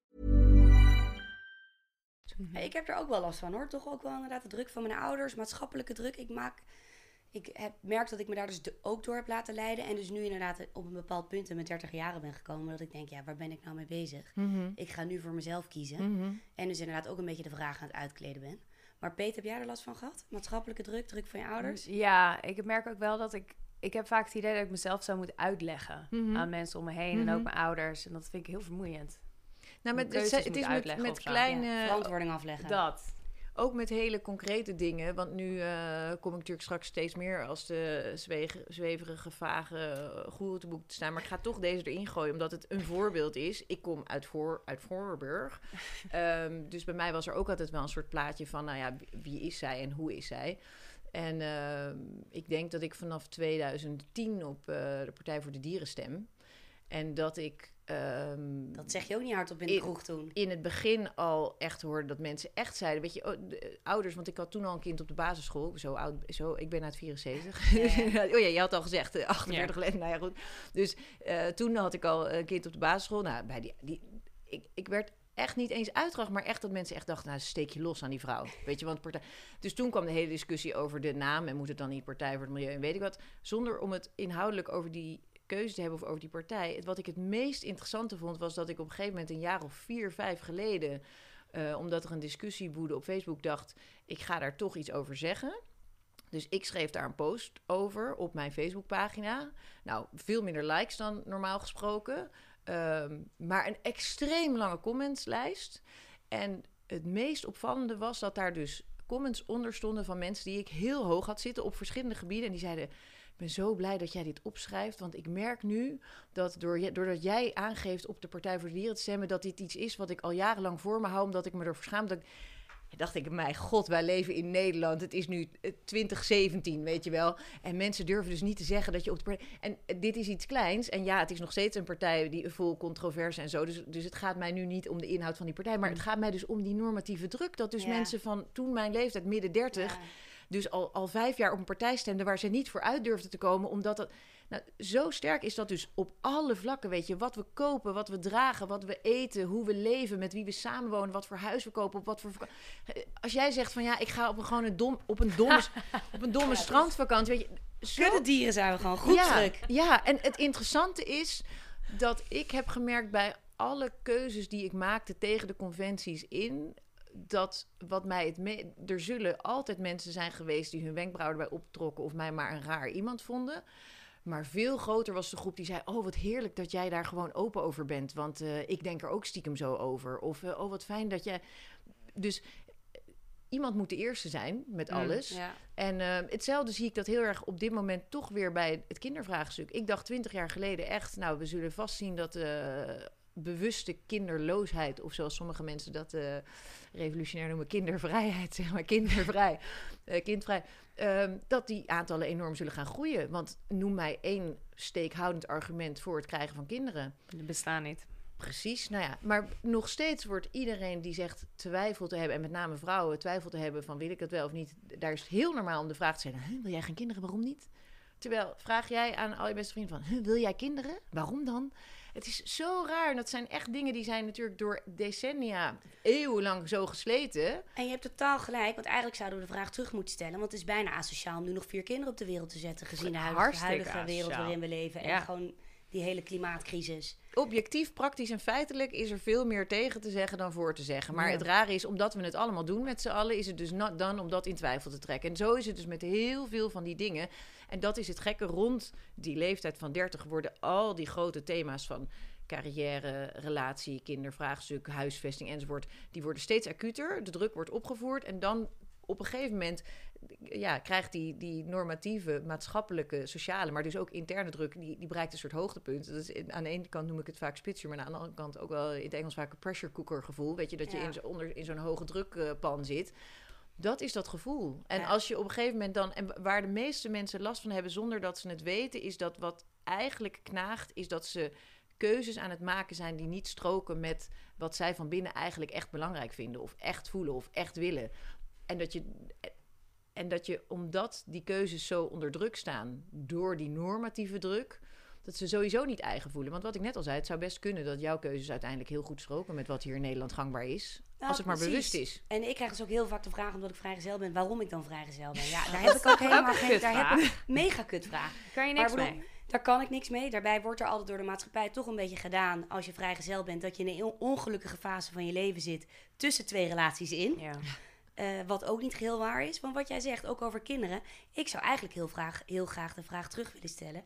Ik heb er ook wel last van hoor. Toch ook wel inderdaad de druk van mijn ouders, maatschappelijke druk. Ik maak. Ik heb, merk dat ik me daar dus ook door heb laten leiden. En dus nu inderdaad op een bepaald punt in mijn 30 jaren ben gekomen. Dat ik denk, ja, waar ben ik nou mee bezig? Ik ga nu voor mezelf kiezen. En dus inderdaad ook een beetje de vraag aan het uitkleden ben. Maar Peet, heb jij er last van gehad? Maatschappelijke druk, druk van je ouders?
Ja, ik merk ook wel dat ik... Ik heb vaak het idee dat ik mezelf zou moeten uitleggen aan mensen om me heen en ook mijn ouders. En dat vind ik heel vermoeiend.
Nou, met, het, het is met, kleine...
Verantwoording afleggen.
Dat.
Ook met hele concrete dingen. Want nu eh, kom ik natuurlijk straks steeds meer als de zweeg- zweverige, vage uh, goeroe te boek te staan. Maar ik ga toch deze erin gooien, omdat het een voorbeeld is. Ik kom uit, voor, uit Voorburg. Ehm, dus bij mij was er ook altijd wel een soort plaatje van, nou ja, wie- wie is zij en hoe is zij? En ehm, ik denk dat ik vanaf 2010 op eh, de Partij voor de Dieren stem. En dat ik... ehm,
Dat zeg je ook niet hardop in de
In-
kroeg toen.
in het begin al echt hoorde dat mensen echt zeiden, weet je, oh, de ouders, want ik had toen al een kind op de basisschool, zo oud, zo, ik ben uit 74. oh ja, je had al gezegd, eh, 48 geleden, nou ja, goed. Dus eh, toen had ik al een kind op de basisschool. Nou, bij die, die ik, ik werd echt niet eens uitgedacht, maar echt dat mensen echt dachten, nou, steek je los aan die vrouw. Weet je, want partij... Dus toen kwam de hele discussie over de naam en moet het dan niet Partij voor het Milieu en weet ik wat. Zonder om het inhoudelijk over die keuze te hebben over die partij. Wat ik het meest interessante vond, was dat ik op een gegeven moment een jaar of vier, vijf geleden, eh, omdat er een discussie woedde op Facebook, dacht ik ga daar toch iets over zeggen. Dus ik schreef daar een post over op mijn Facebookpagina. Nou, veel minder likes dan normaal gesproken. Ehm, maar een extreem lange commentslijst. En het meest opvallende was dat daar dus comments onder stonden van mensen die ik heel hoog had zitten op verschillende gebieden. En die zeiden: ben zo blij dat jij dit opschrijft. Want ik merk nu dat door, doordat jij aangeeft op de Partij voor de Dieren te stemmen, dat dit iets is wat ik al jarenlang voor me hou, omdat ik me ervoor schaam. Dat ik- dacht ik, mijn god, wij leven in Nederland. Het is nu eh, 2017, weet je wel. En mensen durven dus niet te zeggen dat je op de partij... En eh, dit is iets kleins. En ja, het is nog steeds een partij die vol controverse en zo. Dus, dus het gaat mij nu niet om de inhoud van die partij. Maar het gaat mij dus om die normatieve druk. Dat dus
Ja.
mensen van toen mijn leeftijd, midden 30...
Ja.
Dus al, al vijf jaar op een partij stemden... waar ze niet voor uit durfden te komen, omdat dat... Nou, zo sterk is dat dus op alle vlakken, weet je. Wat we kopen, wat we dragen, wat we eten, hoe we leven, met wie we samenwonen, wat voor huis we kopen, op wat voor... Als jij zegt van ja, ik ga op een, gewoon een dom, op een domme, op een domme strandvakantie, weet je. Zo,
Kuddedieren zijn we gewoon goed
ja,
druk.
Ja, en het interessante is dat ik heb gemerkt bij alle keuzes die ik maakte tegen de conventies in, dat wat mij het me- er zullen altijd mensen zijn geweest die hun wenkbrauwen erbij optrokken of mij maar een raar iemand vonden. Maar veel groter was de groep die zei: Oh, wat heerlijk dat jij daar gewoon open over bent. Want eh, ik denk er ook stiekem zo over. Of eh, oh, wat fijn dat jij. Dus eh, iemand moet de eerste zijn met alles.
Ja.
En hetzelfde zie ik dat heel erg op dit moment toch weer bij het kindervraagstuk. Ik dacht twintig jaar geleden echt, nou, we zullen vast zien dat eh, bewuste kinderloosheid, of zoals sommige mensen dat eh, revolutionair noemen, kindervrijheid, zeg maar, kindervrij, eh, kindvrij, ehm, dat die aantallen enorm zullen gaan groeien. Want noem mij één steekhoudend argument voor het krijgen van kinderen.
Die bestaan niet.
Precies, nou ja. Maar nog steeds wordt iedereen die zegt twijfel te hebben... en met name vrouwen twijfel te hebben van wil ik het wel of niet... daar is het heel normaal om de vraag te stellen... "Huh, wil jij geen kinderen, waarom niet? Terwijl vraag jij aan al je beste vrienden van... "Huh, wil jij kinderen? Waarom dan? Het is zo raar. En dat zijn echt dingen die zijn natuurlijk door decennia... eeuwenlang zo gesleten.
En je hebt totaal gelijk, want eigenlijk zouden we de vraag terug moeten stellen. Want het is bijna asociaal om nu nog vier kinderen op de wereld te zetten. Gezien de huidige, wereld waarin we leven. En
Ja.
gewoon die hele klimaatcrisis.
Objectief, praktisch en feitelijk is er veel meer tegen te zeggen dan voor te zeggen. Maar het rare is, omdat we het allemaal doen met z'n allen, is het dus done om dat in twijfel te trekken. En zo is het dus met heel veel van die dingen. En dat is het gekke. Rond die leeftijd van 30 worden al die grote thema's van carrière, relatie, kindervraagstuk, huisvesting enzovoort, die worden steeds acuter. De druk wordt opgevoerd en dan op een gegeven moment ja, krijgt die, die normatieve, maatschappelijke, sociale, maar dus ook interne druk, die, die bereikt een soort hoogtepunt. Dat is, aan de ene kant noem ik het vaak spitsuur, maar aan de andere kant ook wel in het Engels vaak een pressure cooker gevoel. Weet je, dat je
Ja.
in, onder, in zo'n hoge drukpan zit. Dat is dat gevoel. En
Ja.
als je op een gegeven moment dan, en waar de meeste mensen last van hebben zonder dat ze het weten, is dat wat eigenlijk knaagt, is dat ze keuzes aan het maken zijn die niet stroken met wat zij van binnen eigenlijk echt belangrijk vinden, of echt voelen, of echt willen. En dat je, en dat je omdat die keuzes zo onder druk staan door die normatieve druk, dat ze sowieso niet eigen voelen. Want wat ik net al zei, het zou best kunnen dat jouw keuzes uiteindelijk heel goed stroken met wat hier in Nederland gangbaar is.
Nou,
als het maar
precies.
bewust is.
En ik krijg dus ook heel vaak de vraag, omdat ik vrijgezel ben, waarom ik dan vrijgezel ben. Ja, daar heb ik ook helemaal geen... Daar heb ik mega kutvraag.
Kan je niks mee?
Daar kan ik niks mee. Daarbij wordt er altijd door de maatschappij toch een beetje gedaan... als je vrijgezel bent, dat je in een on- ongelukkige fase van je leven zit... tussen twee relaties in.
Ja.
Eh, wat ook niet geheel waar is. Want wat jij zegt, ook over kinderen... ik zou eigenlijk heel, vraag, heel graag de vraag terug willen stellen...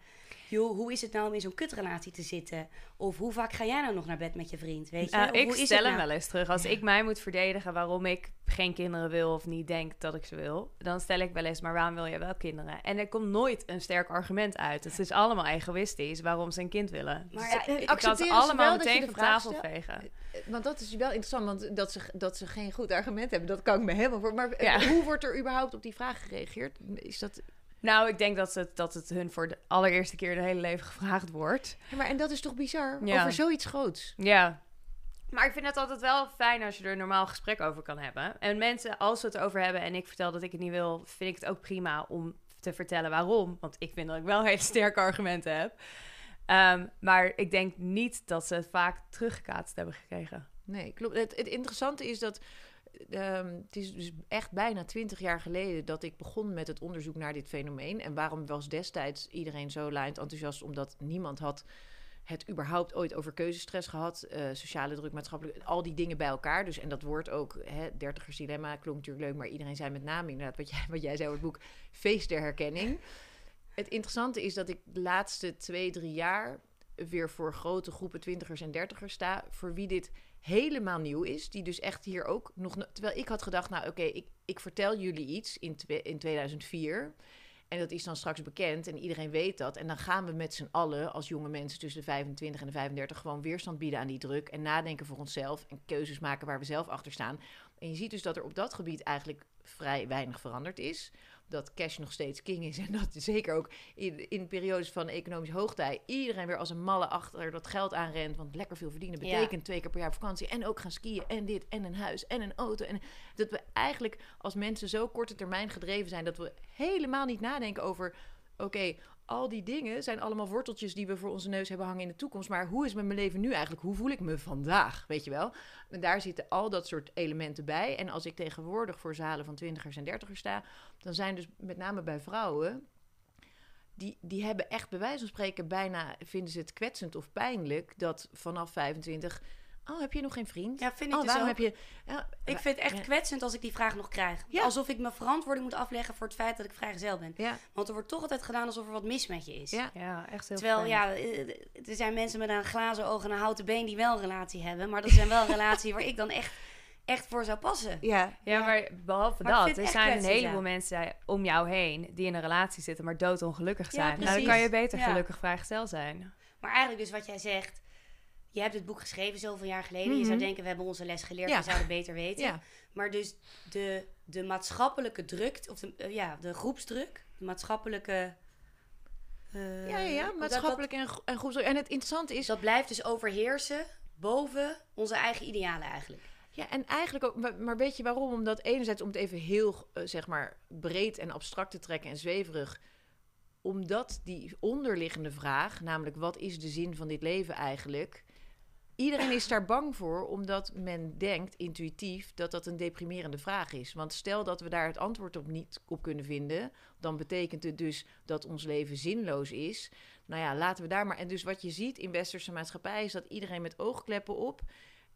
Joh, hoe is het nou om in zo'n kutrelatie te zitten? Of hoe vaak ga jij nou nog naar bed met je vriend? Weet je? Of
ik
hoe is het
stel hem
nou-
wel eens terug. Als ik mij moet verdedigen waarom ik geen kinderen wil of niet denk dat ik ze wil, dan stel ik wel eens, maar waarom wil je wel kinderen? En er komt nooit een sterk argument uit. Het is allemaal egoïstisch waarom ze een kind willen.
Maar
Dus
ja,
ik kan ze
accepteren ze
allemaal
wel dat je
meteen
de
van tafel vegen.
Want dat is wel interessant, want dat ze, dat ze geen goed argument hebben, dat kan ik me helemaal voor. Maar eh,
Ja.
hoe wordt er überhaupt op die vraag gereageerd? Is dat,
Nou, ik denk dat het, dat het hun voor de allereerste keer de hele leven gevraagd wordt.
Ja, maar en dat is toch bizar?
Ja.
Over zoiets groots.
Ja. Maar ik vind het altijd wel fijn als je er een normaal gesprek over kan hebben. En mensen, als ze het over hebben en ik vertel dat ik het niet wil, vind ik het ook prima om te vertellen waarom. Want ik vind dat ik wel hele sterke argumenten heb. Ehm, maar ik denk niet dat ze het vaak teruggekaatst hebben gekregen.
Nee, klopt. Het, het interessante is dat. Ehm, het is dus echt bijna twintig jaar geleden dat ik begon met het onderzoek naar dit fenomeen. En waarom was destijds iedereen zo laaiend enthousiast? Omdat niemand had het überhaupt ooit over keuzestress gehad. eh, sociale druk, maatschappelijk, al die dingen bij elkaar. Dus, en dat woord ook, hè, dertigers dilemma, klonk natuurlijk leuk. Maar iedereen zei met name inderdaad, wat jij, wat jij zei over het boek, feest der herkenning. Het interessante is dat ik de laatste twee, drie jaar weer voor grote groepen twintigers en dertigers sta, voor wie dit helemaal nieuw is. Die dus echt hier ook nog... no- Terwijl ik had gedacht, nou oké, ik, ik vertel jullie iets in, in 2004... En dat is dan straks bekend en iedereen weet dat. En dan gaan we met z'n allen, als jonge mensen tussen de 25 en de 35, gewoon weerstand bieden aan die druk. En nadenken voor onszelf en keuzes maken waar we zelf achter staan. En je ziet dus dat er op dat gebied eigenlijk vrij weinig veranderd is. Dat cash nog steeds king is. En dat zeker ook in, in periodes van economische hoogtij iedereen weer als een malle achter dat geld aanrent. Want lekker veel verdienen
Ja.
betekent twee keer per jaar vakantie. En ook gaan skiën en dit en een huis en een auto. En dat we eigenlijk als mensen zo korte termijn gedreven zijn dat we helemaal niet nadenken over. Oké, al die dingen zijn allemaal worteltjes die we voor onze neus hebben hangen in de toekomst. Maar hoe is met mijn leven nu eigenlijk? Hoe voel ik me vandaag? Weet je wel? En daar zitten al dat soort elementen bij. En als ik tegenwoordig voor zalen van twintigers en dertigers sta, dan zijn dus met name bij vrouwen. Die, die hebben echt bij wijze van spreken bijna, vinden ze het kwetsend of pijnlijk dat vanaf 25. Oh, heb je nog geen vriend?
Ja, vind ik
oh,
dus
waarom
ook.
heb je. Ja,
Ik vind het echt
ja.
kwetsend als ik die vraag nog krijg.
Ja.
Alsof ik mijn verantwoording moet afleggen voor het feit dat ik vrijgezel ben.
Ja,
Want er wordt toch altijd gedaan alsof er wat mis met je is.
ja.
Ja, echt heel
Terwijl,
fijn.
ja, eh, er zijn mensen met een glazen oog en een houten been die wel een relatie hebben. Maar dat zijn wel relaties waar ik dan echt, echt voor zou passen.
ja.
Ja, maar behalve
Maar
dat, er zijn een heleboel
ja.
mensen om jou heen die in een relatie zitten, maar doodongelukkig
Ja,
zijn. nou, dan kan je beter
Ja.
gelukkig vrijgezel zijn.
Maar eigenlijk dus wat jij zegt. Je hebt het boek geschreven zoveel jaar geleden. Je zou denken, we hebben onze les geleerd.
Mhm. Ja.
We zouden beter weten.
Ja.
Maar dus de, de maatschappelijke druk, of de, eh, ja, de groepsdruk, de maatschappelijke... eh,
Ja, ja, ja,
dat-
maatschappelijk en, gro- en het interessante is,
Dat, dat blijft dus overheersen boven onze eigen idealen eigenlijk.
ja, en eigenlijk ook, maar, maar weet je waarom? Omdat enerzijds om het even heel, eh, zeg maar, breed en abstract te trekken en zweverig, omdat die onderliggende vraag, namelijk wat is de zin van dit leven eigenlijk, iedereen is daar bang voor, omdat men denkt intuïtief dat dat een deprimerende vraag is. Want stel dat we daar het antwoord op niet op kunnen vinden, dan betekent het dus dat ons leven zinloos is. Nou ja, laten we daar maar. En dus wat je ziet in westerse maatschappij is dat iedereen met oogkleppen op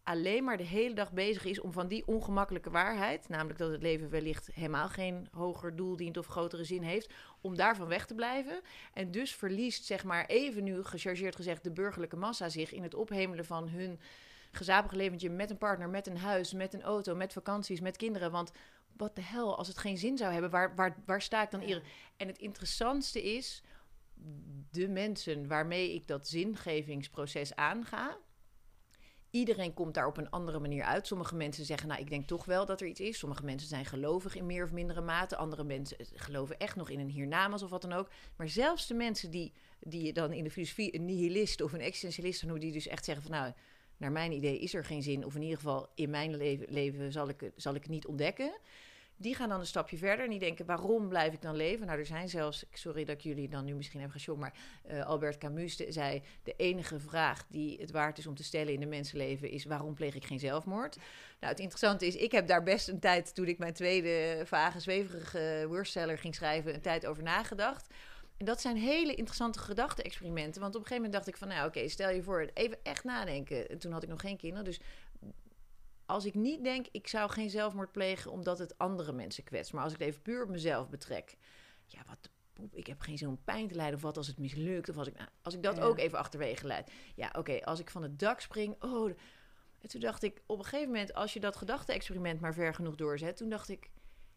alleen maar de hele dag bezig is om van die ongemakkelijke waarheid, namelijk dat het leven wellicht helemaal geen hoger doel dient of grotere zin heeft, om daarvan weg te blijven. En dus verliest, zeg maar, even nu gechargeerd gezegd, de burgerlijke massa zich in het ophemelen van hun gezapig leventje met een partner, met een huis, met een auto, met vakanties, met kinderen. Want wat de hel, als het geen zin zou hebben, waar, waar, waar sta ik dan ieder? En het interessantste is, de mensen waarmee ik dat zingevingsproces aanga, Iedereen komt daar op een andere manier uit. Sommige mensen zeggen, nou, ik denk toch wel dat er iets is. Sommige mensen zijn gelovig in meer of mindere mate. Andere mensen geloven echt nog in een hiernamaals of wat dan ook. Maar zelfs de mensen die, die dan in de filosofie een nihilist of een existentialist noemen... die dus echt zeggen van, nou, naar mijn idee is er geen zin... of in ieder geval in mijn leven, leven zal, ik, zal ik het niet ontdekken... Die gaan dan een stapje verder en die denken: waarom blijf ik dan leven? Nou, er zijn zelfs, sorry dat ik jullie dan nu misschien heb geschokt, maar eh, Albert Camus de- zei: de enige vraag die het waard is om te stellen in een mensenleven is: waarom pleeg ik geen zelfmoord? Nou, het interessante is, ik heb daar best een tijd, toen ik mijn tweede vage, zweverige worstseller ging schrijven, een tijd over nagedacht. En dat zijn hele interessante gedachte-experimenten. Want op een gegeven moment dacht ik van, nou oké, stel je voor, even echt nadenken. En toen had ik nog geen kinderen, dus als ik niet denk, ik zou geen zelfmoord plegen omdat het andere mensen kwetst. Maar als ik het even puur op mezelf betrek. Ja, wat de poep, ik heb geen zo'n pijn te lijden. Of wat als het mislukt. Of als ik, nou, als ik dat
Ja.
ook even achterwege leid. Ja, oké, als ik van het dak spring. Oh, en toen dacht ik, op een gegeven moment, als je dat gedachte-experiment maar ver genoeg doorzet. Toen dacht ik,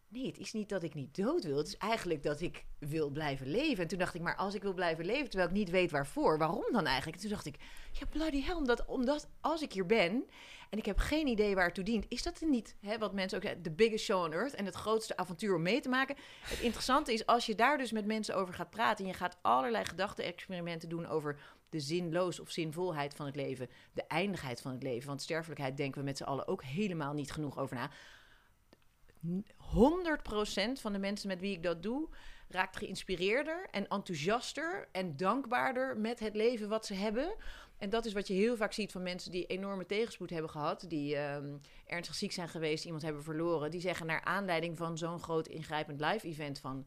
nee, het is niet dat ik niet dood wil. Het is eigenlijk dat ik wil blijven leven. En toen dacht ik, maar als ik wil blijven leven, terwijl ik niet weet waarvoor, waarom dan eigenlijk? En toen dacht ik, ja, bloody hell, omdat, omdat als ik hier ben en ik heb geen idee waar het toe dient, is dat er niet, hè, wat mensen ook zeggen, de biggest show on earth en het grootste avontuur om mee te maken. Het interessante is, als je daar dus met mensen over gaat praten en je gaat allerlei gedachte-experimenten doen over de zinloos of zinvolheid van het leven, de eindigheid van het leven, want sterfelijkheid denken we met z'n allen ook helemaal niet genoeg over na. 100% van de mensen met wie ik dat doe, raakt geïnspireerder en enthousiaster en dankbaarder met het leven wat ze hebben. En dat is wat je heel vaak ziet van mensen die enorme tegenspoed hebben gehad, die ehm, ernstig ziek zijn geweest, iemand hebben verloren. Die zeggen naar aanleiding van zo'n groot ingrijpend live event van,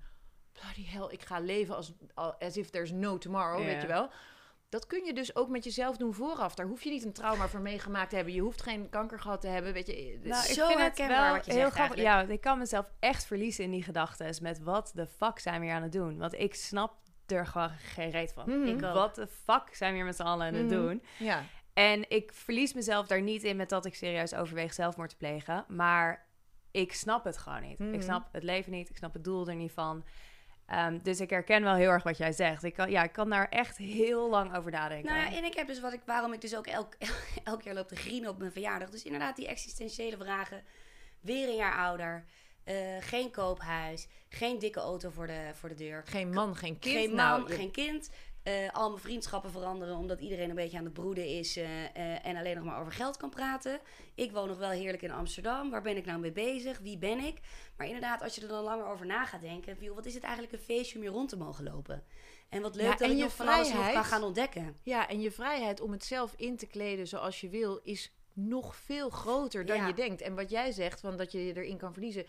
bloody hell, ik ga leven als, as if there's no tomorrow, weet je wel. Dat kun je dus ook met jezelf doen vooraf. Daar hoef je niet een trauma voor meegemaakt te hebben. Je hoeft geen kanker gehad te hebben. Weet je,
Nou, ik
Zo
vind het wel
wat je
heel
zegt
grappig. Ja, ik kan mezelf echt verliezen in die gedachten. Met wat de fuck zijn we hier aan het doen? Want ik snap er gewoon geen reet van.
Mhm.
Ik.
Wat de fuck zijn we hier met z'n allen aan het
Mhm.
doen?
ja.
En ik verlies mezelf daar niet in met dat ik serieus overweeg zelfmoord te plegen. Maar ik snap het gewoon niet. Ik snap het leven niet. Ik snap het doel er niet van. Ehm, dus ik herken wel heel erg wat jij zegt. Ik kan, ja, ik kan daar echt heel lang over nadenken.
Nou ja, en ik heb dus wat ik, waarom ik dus ook elk, elk jaar loop te grienen op mijn verjaardag. Dus inderdaad, die existentiële vragen. weer een jaar ouder. Eh, geen koophuis, geen dikke auto voor de, voor de deur.
Geen man, geen kind.
Geen man,
Nou, je-
geen kind. Eh, al mijn vriendschappen veranderen omdat iedereen een beetje aan het broeden is eh, en alleen nog maar over geld kan praten. Ik woon nog wel heerlijk in Amsterdam. Waar ben ik nou mee bezig? Wie ben ik? Maar inderdaad, als je er dan langer over na gaat denken, joh, wat is het eigenlijk een feestje om hier rond te mogen lopen? En wat leuk
Ja,
dat ik
je
nog van alles nog kan gaan ontdekken.
Ja, en je vrijheid om het zelf in te kleden zoals je wil, is nog veel groter dan
Ja.
je denkt. En wat jij zegt, van dat je je erin kan verliezen,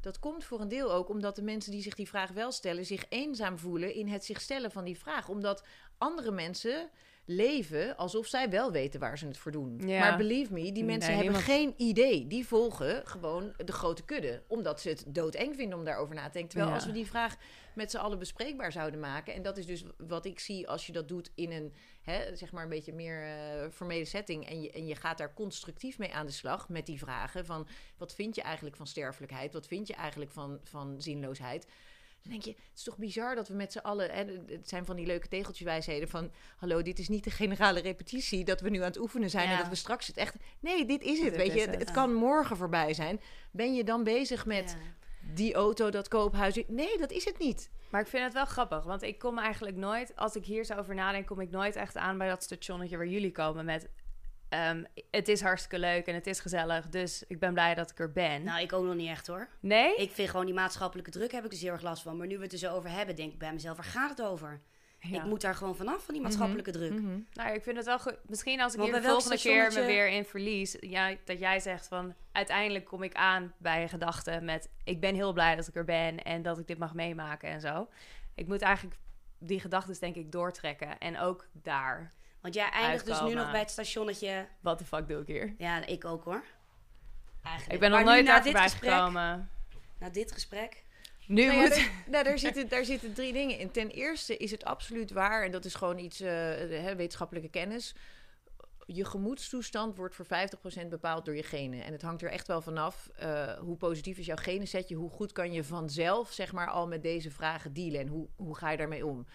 dat komt voor een deel ook omdat de mensen die zich die vraag wel stellen, zich eenzaam voelen in het zich stellen van die vraag. Omdat andere mensen leven alsof zij wel weten waar ze het voor doen.
Ja.
Maar believe me, die mensen
Nee,
hebben geen idee. Die volgen gewoon de grote kudde. Omdat ze het doodeng vinden om daarover na te denken. Terwijl
Ja.
als we die vraag met z'n allen bespreekbaar zouden maken. En dat is dus wat ik zie als je dat doet in een, hè, zeg maar een beetje meer eh formele setting. En je, en je gaat daar constructief mee aan de slag met die vragen. Van wat vind je eigenlijk van sterfelijkheid? Wat vind je eigenlijk van, van zinloosheid? Dan denk je, het is toch bizar dat we met z'n allen... Hè, het zijn van die leuke tegeltjeswijsheden van... hallo, dit is niet de generale repetitie... dat we nu aan het oefenen zijn en dat we straks het echt... Nee, dit is het,
Dit
weet
is
je.
het.
Het kan morgen voorbij zijn. Ben je dan bezig met
Ja.
Die auto, dat koophuis? Nee, dat is het niet.
Maar ik vind het wel grappig, want ik kom eigenlijk nooit, als ik hier zo over nadenk, kom ik nooit echt aan bij dat stationnetje waar jullie komen met. ehm, het is hartstikke leuk en het is gezellig, dus ik ben blij dat ik er ben.
Nou, ik ook nog niet echt hoor.
nee?
Ik vind gewoon die maatschappelijke druk heb ik dus heel erg last van. Maar nu we het er zo over hebben, denk ik bij mezelf, waar gaat het over?
Ja.
Ik moet daar gewoon vanaf, van die maatschappelijke druk.
Nou, ja, ik vind het wel goed. Misschien als ik
Want
hier de volgende keer me weer in verlies, ja, dat jij zegt van uiteindelijk kom ik aan bij een gedachte met ik ben heel blij dat ik er ben en dat ik dit mag meemaken en zo. Ik moet eigenlijk die gedachten denk ik doortrekken en ook daar.
Want jij eindigt dus nu nog bij het stationnetje.
Wat de fuck doe ik hier?
Ja, ik ook hoor. Eigenlijk.
Ik ben nog nooit
na
daar
dit gesprek,
gekomen.
Na dit gesprek.
Nu
Nou ja,
moet...
daar, nou, daar, zitten, daar zitten drie dingen in. Ten eerste is het absoluut waar, en dat is gewoon iets, eh, hè, wetenschappelijke kennis. Je gemoedstoestand wordt voor 50% bepaald door je genen. En het hangt er echt wel vanaf eh hoe positief is jouw genensetje, hoe goed kan je vanzelf zeg maar, al met deze vragen dealen en hoe, hoe ga je daarmee om.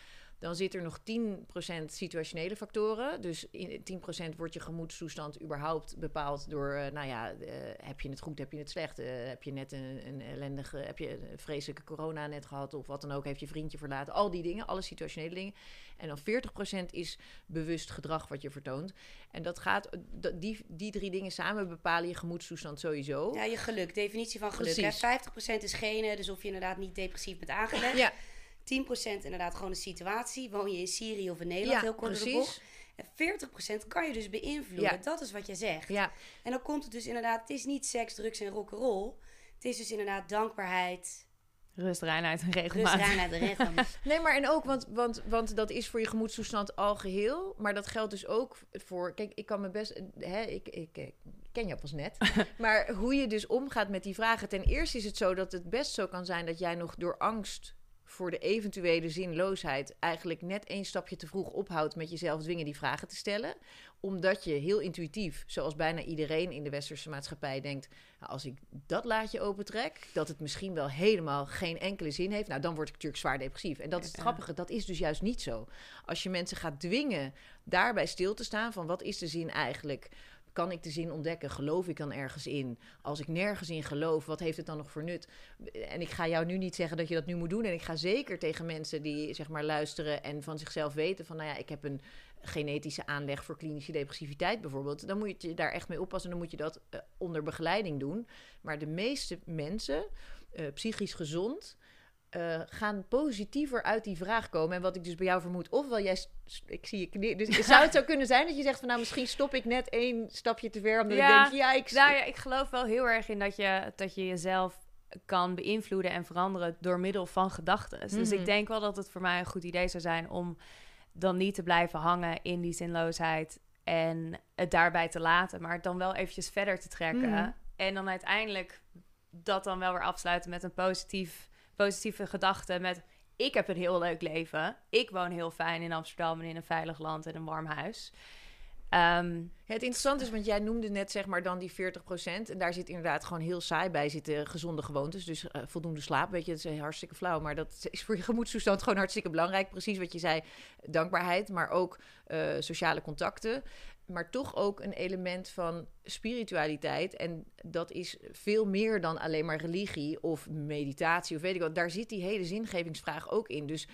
Dan zit er nog 10% situationele factoren. Dus in 10% wordt je gemoedstoestand überhaupt bepaald door, eh, nou ja, eh, heb je het goed, heb je het slecht? Eh, heb je net een, een ellendige, heb je een vreselijke corona net gehad of wat dan ook? Heeft je vriendje verlaten? Al die dingen, alle situationele dingen. En dan 40% is bewust gedrag wat je vertoont. En dat gaat, die, die drie dingen samen bepalen je gemoedstoestand sowieso.
Ja, je geluk. Definitie van geluk. Hè? 50% is genen, dus of je inderdaad niet depressief bent aangelegd.
Ja.
10% inderdaad gewoon de situatie. Woon je in Syrië of in Nederland,
Ja,
heel kort
precies.
En 40% kan je dus beïnvloeden.
Ja.
Dat is wat je zegt.
Ja,
En dan komt het dus inderdaad, het is niet seks, drugs en rock'n'roll. Het is dus inderdaad dankbaarheid,
Rust, reinheid en
rust,
regelmaat.
reinheid en regelmaat.
Nee, maar en ook, want, want, want dat is voor je gemoedstoestand al geheel. Maar dat geldt dus ook voor. Kijk, ik kan me best. Hè, ik, ik, ik ken jou pas net. maar hoe je dus omgaat met die vragen. Ten eerste is het zo dat het best zo kan zijn dat jij nog door angst voor de eventuele zinloosheid eigenlijk net één stapje te vroeg ophoudt met jezelf dwingen die vragen te stellen. Omdat je heel intuïtief, zoals bijna iedereen in de westerse maatschappij denkt, nou, als ik dat laadje opentrek, dat het misschien wel helemaal geen enkele zin heeft, nou dan word ik natuurlijk zwaar depressief. En dat is het grappige, dat is dus juist niet zo. Als je mensen gaat dwingen daarbij stil te staan van wat is de zin eigenlijk? Kan ik de zin ontdekken? Geloof ik dan ergens in? Als ik nergens in geloof, wat heeft het dan nog voor nut? En ik ga jou nu niet zeggen dat je dat nu moet doen. En ik ga zeker tegen mensen die zeg maar luisteren en van zichzelf weten van, nou ja, ik heb een genetische aanleg voor klinische depressiviteit bijvoorbeeld. Dan moet je daar echt mee oppassen. Dan moet je dat eh, onder begeleiding doen. Maar de meeste mensen, eh, psychisch gezond, eh, gaan positiever uit die vraag komen. En wat ik dus bij jou vermoed, ofwel jij, ik zie je knie, dus zou het zo kunnen zijn dat je zegt van nou misschien stop ik net één stapje te ver, omdat
Ja,
ik denk ja ik,
Nou ja, ik geloof wel heel erg in dat je, dat je jezelf kan beïnvloeden en veranderen door middel van gedachten. Dus
Mhm.
ik denk wel dat het voor mij een goed idee zou zijn om dan niet te blijven hangen in die zinloosheid en het daarbij te laten, maar het dan wel eventjes verder te trekken.
Mhm.
En dan uiteindelijk dat dan wel weer afsluiten met een positief, positieve gedachte met ik heb een heel leuk leven. Ik woon heel fijn in Amsterdam en in een veilig land en een warm huis. Ehm,
Het interessante is, want jij noemde net zeg maar dan die 40%. En daar zit inderdaad gewoon heel saai bij zitten gezonde gewoontes. Dus eh, voldoende slaap, weet je, dat is hartstikke flauw. Maar dat is voor je gemoedstoestand gewoon hartstikke belangrijk. Precies wat je zei, dankbaarheid, maar ook eh, sociale contacten. Maar toch ook een element van spiritualiteit. En dat is veel meer dan alleen maar religie of meditatie of weet ik wat. Daar zit die hele zingevingsvraag ook in. Dus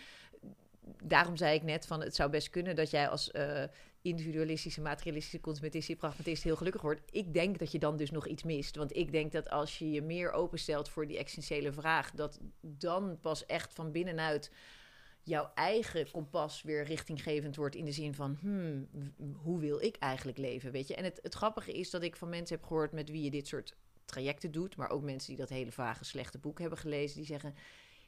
daarom zei ik net van het zou best kunnen dat jij als uh, individualistische, materialistische, consumentistische pragmatist heel gelukkig wordt. Ik denk dat je dan dus nog iets mist. Want ik denk dat als je je meer openstelt voor die essentiële vraag, dat dan pas echt van binnenuit jouw eigen kompas weer richtinggevend wordt in de zin van, hmm, hoe wil ik eigenlijk leven, weet je? En het, het grappige is dat ik van mensen heb gehoord met wie je dit soort trajecten doet, maar ook mensen die dat hele vage slechte boek hebben gelezen, die zeggen,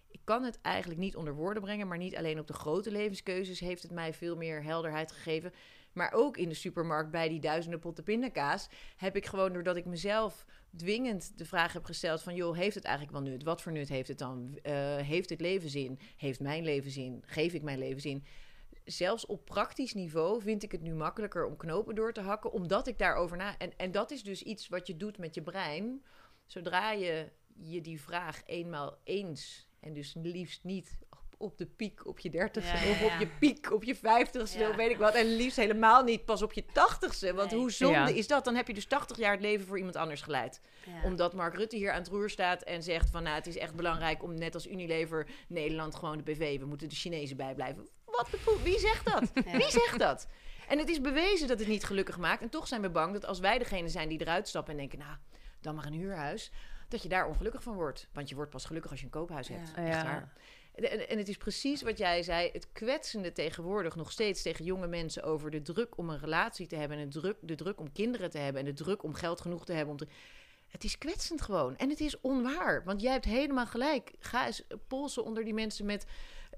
ik kan het eigenlijk niet onder woorden brengen, maar niet alleen op de grote levenskeuzes heeft het mij veel meer helderheid gegeven. Maar ook in de supermarkt bij die duizenden potten pindakaas heb ik gewoon, doordat ik mezelf dwingend de vraag heb gesteld van... joh, heeft het eigenlijk wel nut? Wat voor nut heeft het dan? Uh, heeft het leven zin? Heeft mijn leven zin? Geef ik mijn leven zin? Zelfs op praktisch niveau vind ik het nu makkelijker om knopen door te hakken... omdat ik daarover na... En, en dat is dus iets wat je doet met je brein. Zodra je je die vraag eenmaal eens... en dus liefst niet op de piek op je dertigste of op je piek op je vijftigste, of weet ik wat. En liefst helemaal niet pas op je tachtigste. Want hoe zonde is dat? Dan heb je dus 80 jaar het leven voor iemand anders geleid. Omdat Mark Rutte hier aan het roer staat en zegt van... nou, het is echt belangrijk om net als Unilever Nederland gewoon de BV... we moeten de Chinezen bijblijven. Wat de Wie zegt dat? Wie zegt dat? En het is bewezen dat het niet gelukkig maakt. En toch zijn we bang dat als wij degene zijn die eruit stappen en denken... nou, dan maar een huurhuis dat je daar ongelukkig van wordt. Want je wordt pas gelukkig als je een koophuis hebt. Ja. Echt waar. En, en, het is precies wat jij zei, het kwetsende tegenwoordig nog steeds tegen jonge mensen over de druk om een relatie te hebben en de druk, de druk om kinderen te hebben en de druk om geld genoeg te hebben om te. Het is kwetsend gewoon. En het is onwaar. Want jij hebt helemaal gelijk. Ga eens polsen onder die mensen met.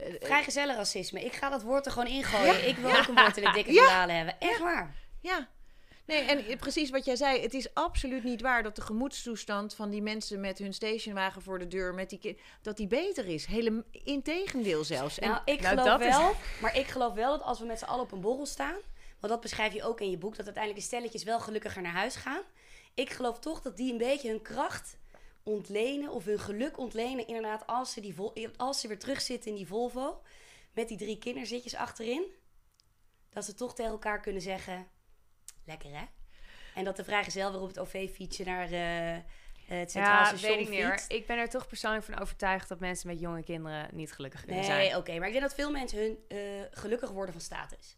Uh, Vrijgezellenracisme. Ik ga dat woord er gewoon ingooien. Ik wil ook een woord in de dikke ja. hebben. Echt waar.
Ja. Nee, en precies wat jij zei, het is absoluut niet waar dat de gemoedstoestand van die mensen met hun stationwagen voor de deur, met die dat die beter is. Hele, integendeel zelfs.
Nou, ik nou, geloof wel, maar ik geloof wel dat als we met z'n allen op een borrel staan, want dat beschrijf je ook in je boek, dat uiteindelijk de stelletjes wel gelukkiger naar huis gaan. Ik geloof toch dat die een beetje hun kracht ontlenen of hun geluk ontlenen, inderdaad, als ze, die als ze weer terugzitten in die Volvo met die drie kinderzitjes achterin. Dat ze toch tegen elkaar kunnen zeggen: Lekker hè? En dat de vrijgezel weer op het OV-fietsje naar uh, het Centraal ja, Station weet ik niet
Ik ben er toch persoonlijk van overtuigd dat mensen met jonge kinderen niet gelukkig kunnen
nee,
zijn.
Nee, oké. maar ik denk dat veel mensen hun uh, gelukkig worden van status.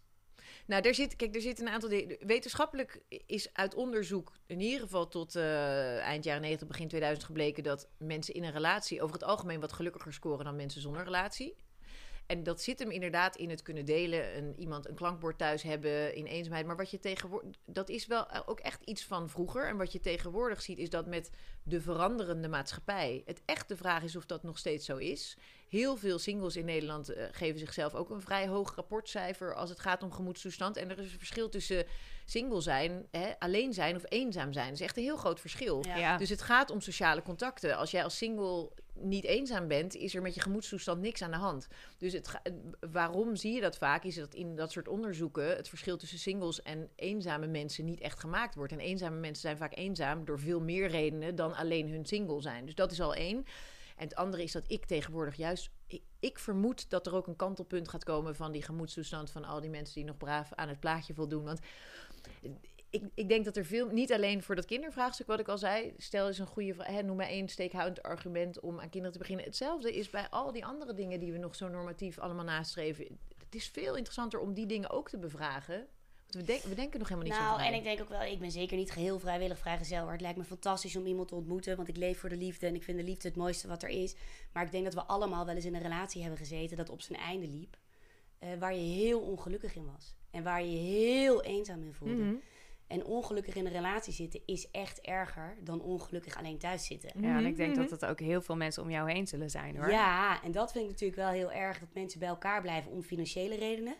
Nou, daar zit, kijk, er zit een aantal dingen. Wetenschappelijk is uit onderzoek, in ieder geval tot uh, eind jaren 90, begin 2000 gebleken dat mensen in een relatie over het algemeen wat gelukkiger scoren dan mensen zonder relatie. En dat zit hem inderdaad in het kunnen delen. Een, iemand een klankbord thuis hebben in eenzaamheid. Maar wat je tegenwoordig. Dat is wel ook echt iets van vroeger. En wat je tegenwoordig ziet, is dat met de veranderende maatschappij. Het echt de vraag is of dat nog steeds zo is. Heel veel singles in Nederland uh, geven zichzelf ook een vrij hoog rapportcijfer als het gaat om gemoedstoestand. En er is een verschil tussen single zijn, hè, alleen zijn of eenzaam zijn. Dat is echt een heel groot verschil. Ja. Dus het gaat om sociale contacten. Als jij als single niet eenzaam bent, is er met je gemoedstoestand niks aan de hand. Dus het waarom zie je dat vaak? Is dat in dat soort onderzoeken het verschil tussen singles en eenzame mensen niet echt gemaakt wordt. En eenzame mensen zijn vaak eenzaam door veel meer redenen dan alleen hun single zijn. Dus dat is al één. En het andere is dat ik tegenwoordig juist. Ik, vermoed dat er ook een kantelpunt gaat komen van die gemoedstoestand van al die mensen die nog braaf aan het plaatje voldoen. Want ik, ik denk dat er veel, niet alleen voor dat kindervraagstuk wat ik al zei, stel eens een goede vraag, hè, noem maar één steekhoudend argument om aan kinderen te beginnen. Hetzelfde is bij al die andere dingen die we nog zo normatief allemaal nastreven. Het is veel interessanter om die dingen ook te bevragen. Want we, we denken nog helemaal niet
nou,
zo vrij.
en ik denk ook wel, ik ben zeker niet geheel vrijwillig vrijgezel. Maar het lijkt me fantastisch om iemand te ontmoeten, want ik leef voor de liefde en ik vind de liefde het mooiste wat er is. Maar ik denk dat we allemaal wel eens in een relatie hebben gezeten dat op zijn einde liep. Uh, waar je heel ongelukkig in was. En waar je je heel eenzaam in voelde. Mhm. En ongelukkig in een relatie zitten is echt erger dan ongelukkig alleen thuis zitten.
Ja, en ik denk dat het ook heel veel mensen om jou heen zullen zijn hoor.
Ja, en dat vind ik natuurlijk wel heel erg dat mensen bij elkaar blijven om financiële redenen.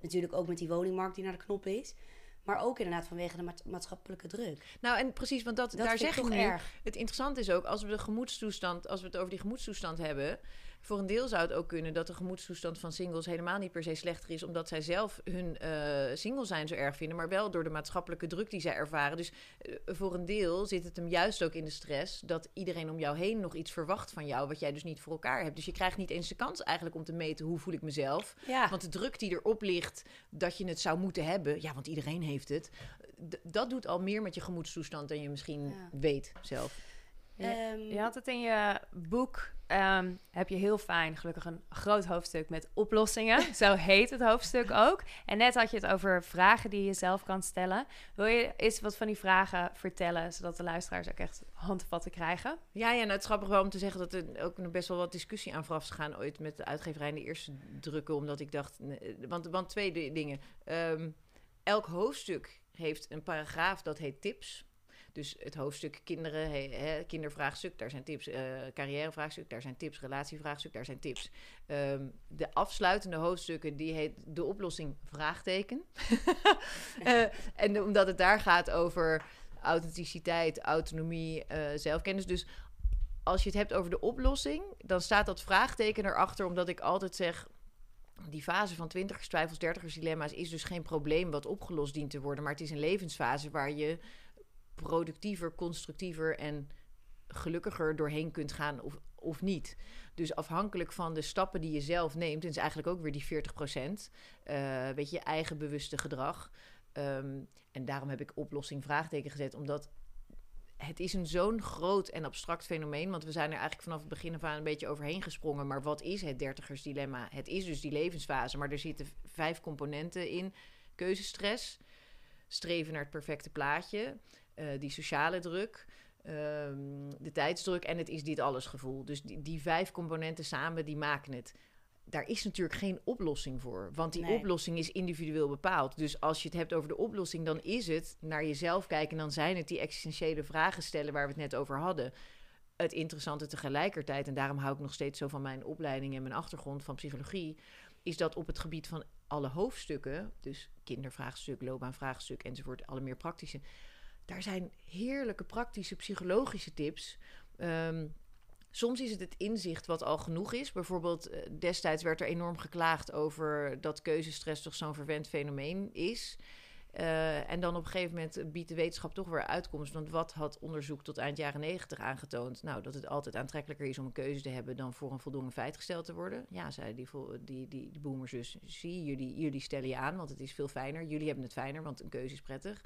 Natuurlijk ook met die woningmarkt die naar de knop is. Maar ook inderdaad vanwege de maatschappelijke druk.
Nou, en precies, want dat, daar zeg ik nu. Erg. Het interessante is ook, als we de gemoedstoestand, als we het over die gemoedstoestand hebben, Voor een deel zou het ook kunnen dat de gemoedstoestand van singles helemaal niet per se slechter is, omdat zij zelf hun eh, single zijn zo erg vinden, maar wel door de maatschappelijke druk die zij ervaren. Dus eh, voor een deel zit het hem juist ook in de stress dat iedereen om jou heen nog iets verwacht van jou, wat jij dus niet voor elkaar hebt. Dus je krijgt niet eens de kans eigenlijk om te meten hoe voel ik mezelf.
Ja.
Want de druk die erop ligt dat je het zou moeten hebben, ja, want iedereen heeft het. dat doet al meer met je gemoedstoestand dan je misschien
Ja.
weet zelf.
Ehm,
Je had het in je boek, ehm, heb je heel fijn, gelukkig een groot hoofdstuk met oplossingen. Zo heet het hoofdstuk ook. En net had je het over vragen die je zelf kan stellen. Wil je eens wat van die vragen vertellen, zodat de luisteraars ook echt handvatten krijgen?
Ja, ja, nou, het is grappig wel om te zeggen dat er ook nog best wel wat discussie aan vooraf is gegaan ooit met de uitgeverij in de eerste drukken. Omdat ik dacht, nee, want, want twee di- dingen. Ehm, elk hoofdstuk heeft een paragraaf dat heet tips. Dus het hoofdstuk kinderen, kindervraagstuk, daar zijn tips. eh carrièrevraagstuk, daar zijn tips. Relatievraagstuk, daar zijn tips. Ehm, de afsluitende hoofdstukken, die heet de oplossing vraagteken. Eh, en omdat het daar gaat over authenticiteit, autonomie, eh, zelfkennis. Dus als je het hebt over de oplossing, dan staat dat vraagteken erachter, omdat ik altijd zeg. Die fase van twintigers, twijfels, dertigers, dilemma's is dus geen probleem wat opgelost dient te worden. Maar het is een levensfase waar je productiever, constructiever en gelukkiger doorheen kunt gaan of, of niet. Dus afhankelijk van de stappen die je zelf neemt, is eigenlijk ook weer die 40 procent, weet je, eigen bewuste gedrag. Ehm, en daarom heb ik oplossing vraagteken gezet, omdat het is een zo'n groot en abstract fenomeen. Want we zijn er eigenlijk vanaf het begin af aan een beetje overheen gesprongen. Maar wat is het dertigersdilemma? Het is dus die levensfase. Maar er zitten vijf componenten in. Keuzestress, streven naar het perfecte plaatje, eh, die sociale druk, ehm, de tijdsdruk en het is dit alles gevoel. Dus die, die vijf componenten samen, die maken het. Daar is natuurlijk geen oplossing voor. Want die
Nee.
oplossing is individueel bepaald. Dus als je het hebt over de oplossing, dan is het naar jezelf kijken. En dan zijn het die existentiële vragen stellen waar we het net over hadden. Het interessante tegelijkertijd, en daarom hou ik nog steeds zo van mijn opleiding en mijn achtergrond van psychologie, is dat op het gebied van alle hoofdstukken, dus kindervraagstuk, loopbaanvraagstuk enzovoort, alle meer praktische, daar zijn heerlijke praktische psychologische tips. Ehm, Soms is het het inzicht wat al genoeg is. Bijvoorbeeld, eh, destijds werd er enorm geklaagd over dat keuzestress toch zo'n verwend fenomeen is. Eh, en dan op een gegeven moment biedt de wetenschap toch weer uitkomst. Want wat had onderzoek tot eind jaren negentig aangetoond? Nou, dat het altijd aantrekkelijker is om een keuze te hebben dan voor een voldongen feit gesteld te worden. Ja, zeiden die, die, die, die boomers dus. Zie, jullie, jullie stellen je aan, want het is veel fijner. Jullie hebben het fijner, want een keuze is prettig.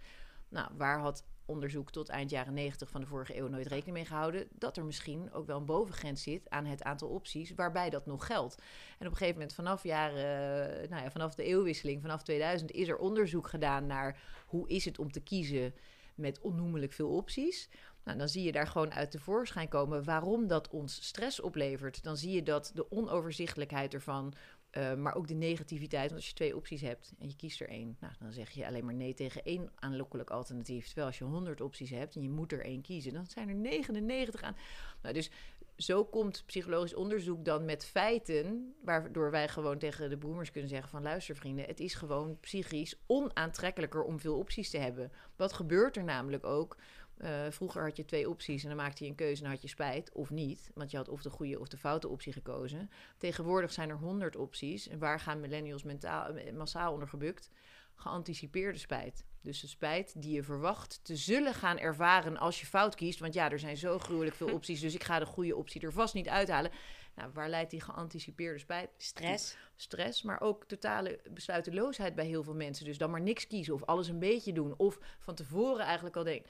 Nou, waar had onderzoek tot eind jaren 90 van de vorige eeuw nooit rekening mee gehouden dat er misschien ook wel een bovengrens zit aan het aantal opties waarbij dat nog geldt. En op een gegeven moment vanaf jaren, eh, nou ja, vanaf de eeuwwisseling, vanaf 2000 is er onderzoek gedaan naar hoe is het om te kiezen met onnoemelijk veel opties. Nou, dan zie je daar gewoon uit tevoorschijn komen waarom dat ons stress oplevert. Dan zie je dat de onoverzichtelijkheid ervan, eh, maar ook de negativiteit. Want als je twee opties hebt en je kiest er één, nou, dan zeg je alleen maar nee tegen één aanlokkelijk alternatief. Terwijl als je 100 opties hebt en je moet er één kiezen, dan zijn er 99 aan. Nou, dus zo komt psychologisch onderzoek dan met feiten, waardoor wij gewoon tegen de boomers kunnen zeggen van luister vrienden, het is gewoon psychisch onaantrekkelijker om veel opties te hebben. Wat gebeurt er namelijk ook? Eh, vroeger had je twee opties en dan maakte je een keuze en had je spijt of niet. Want je had of de goede of de foute optie gekozen. Tegenwoordig zijn er honderd opties. En waar gaan millennials mentaal, eh, massaal onder gebukt? Geanticipeerde spijt. Dus de spijt die je verwacht te zullen gaan ervaren als je fout kiest. Want ja, er zijn zo gruwelijk veel opties, dus ik ga de goede optie er vast niet uithalen. Nou, waar leidt die geanticipeerde spijt?
Stress.
stress, maar ook totale besluiteloosheid bij heel veel mensen. Dus dan maar niks kiezen of alles een beetje doen. Of van tevoren eigenlijk al denk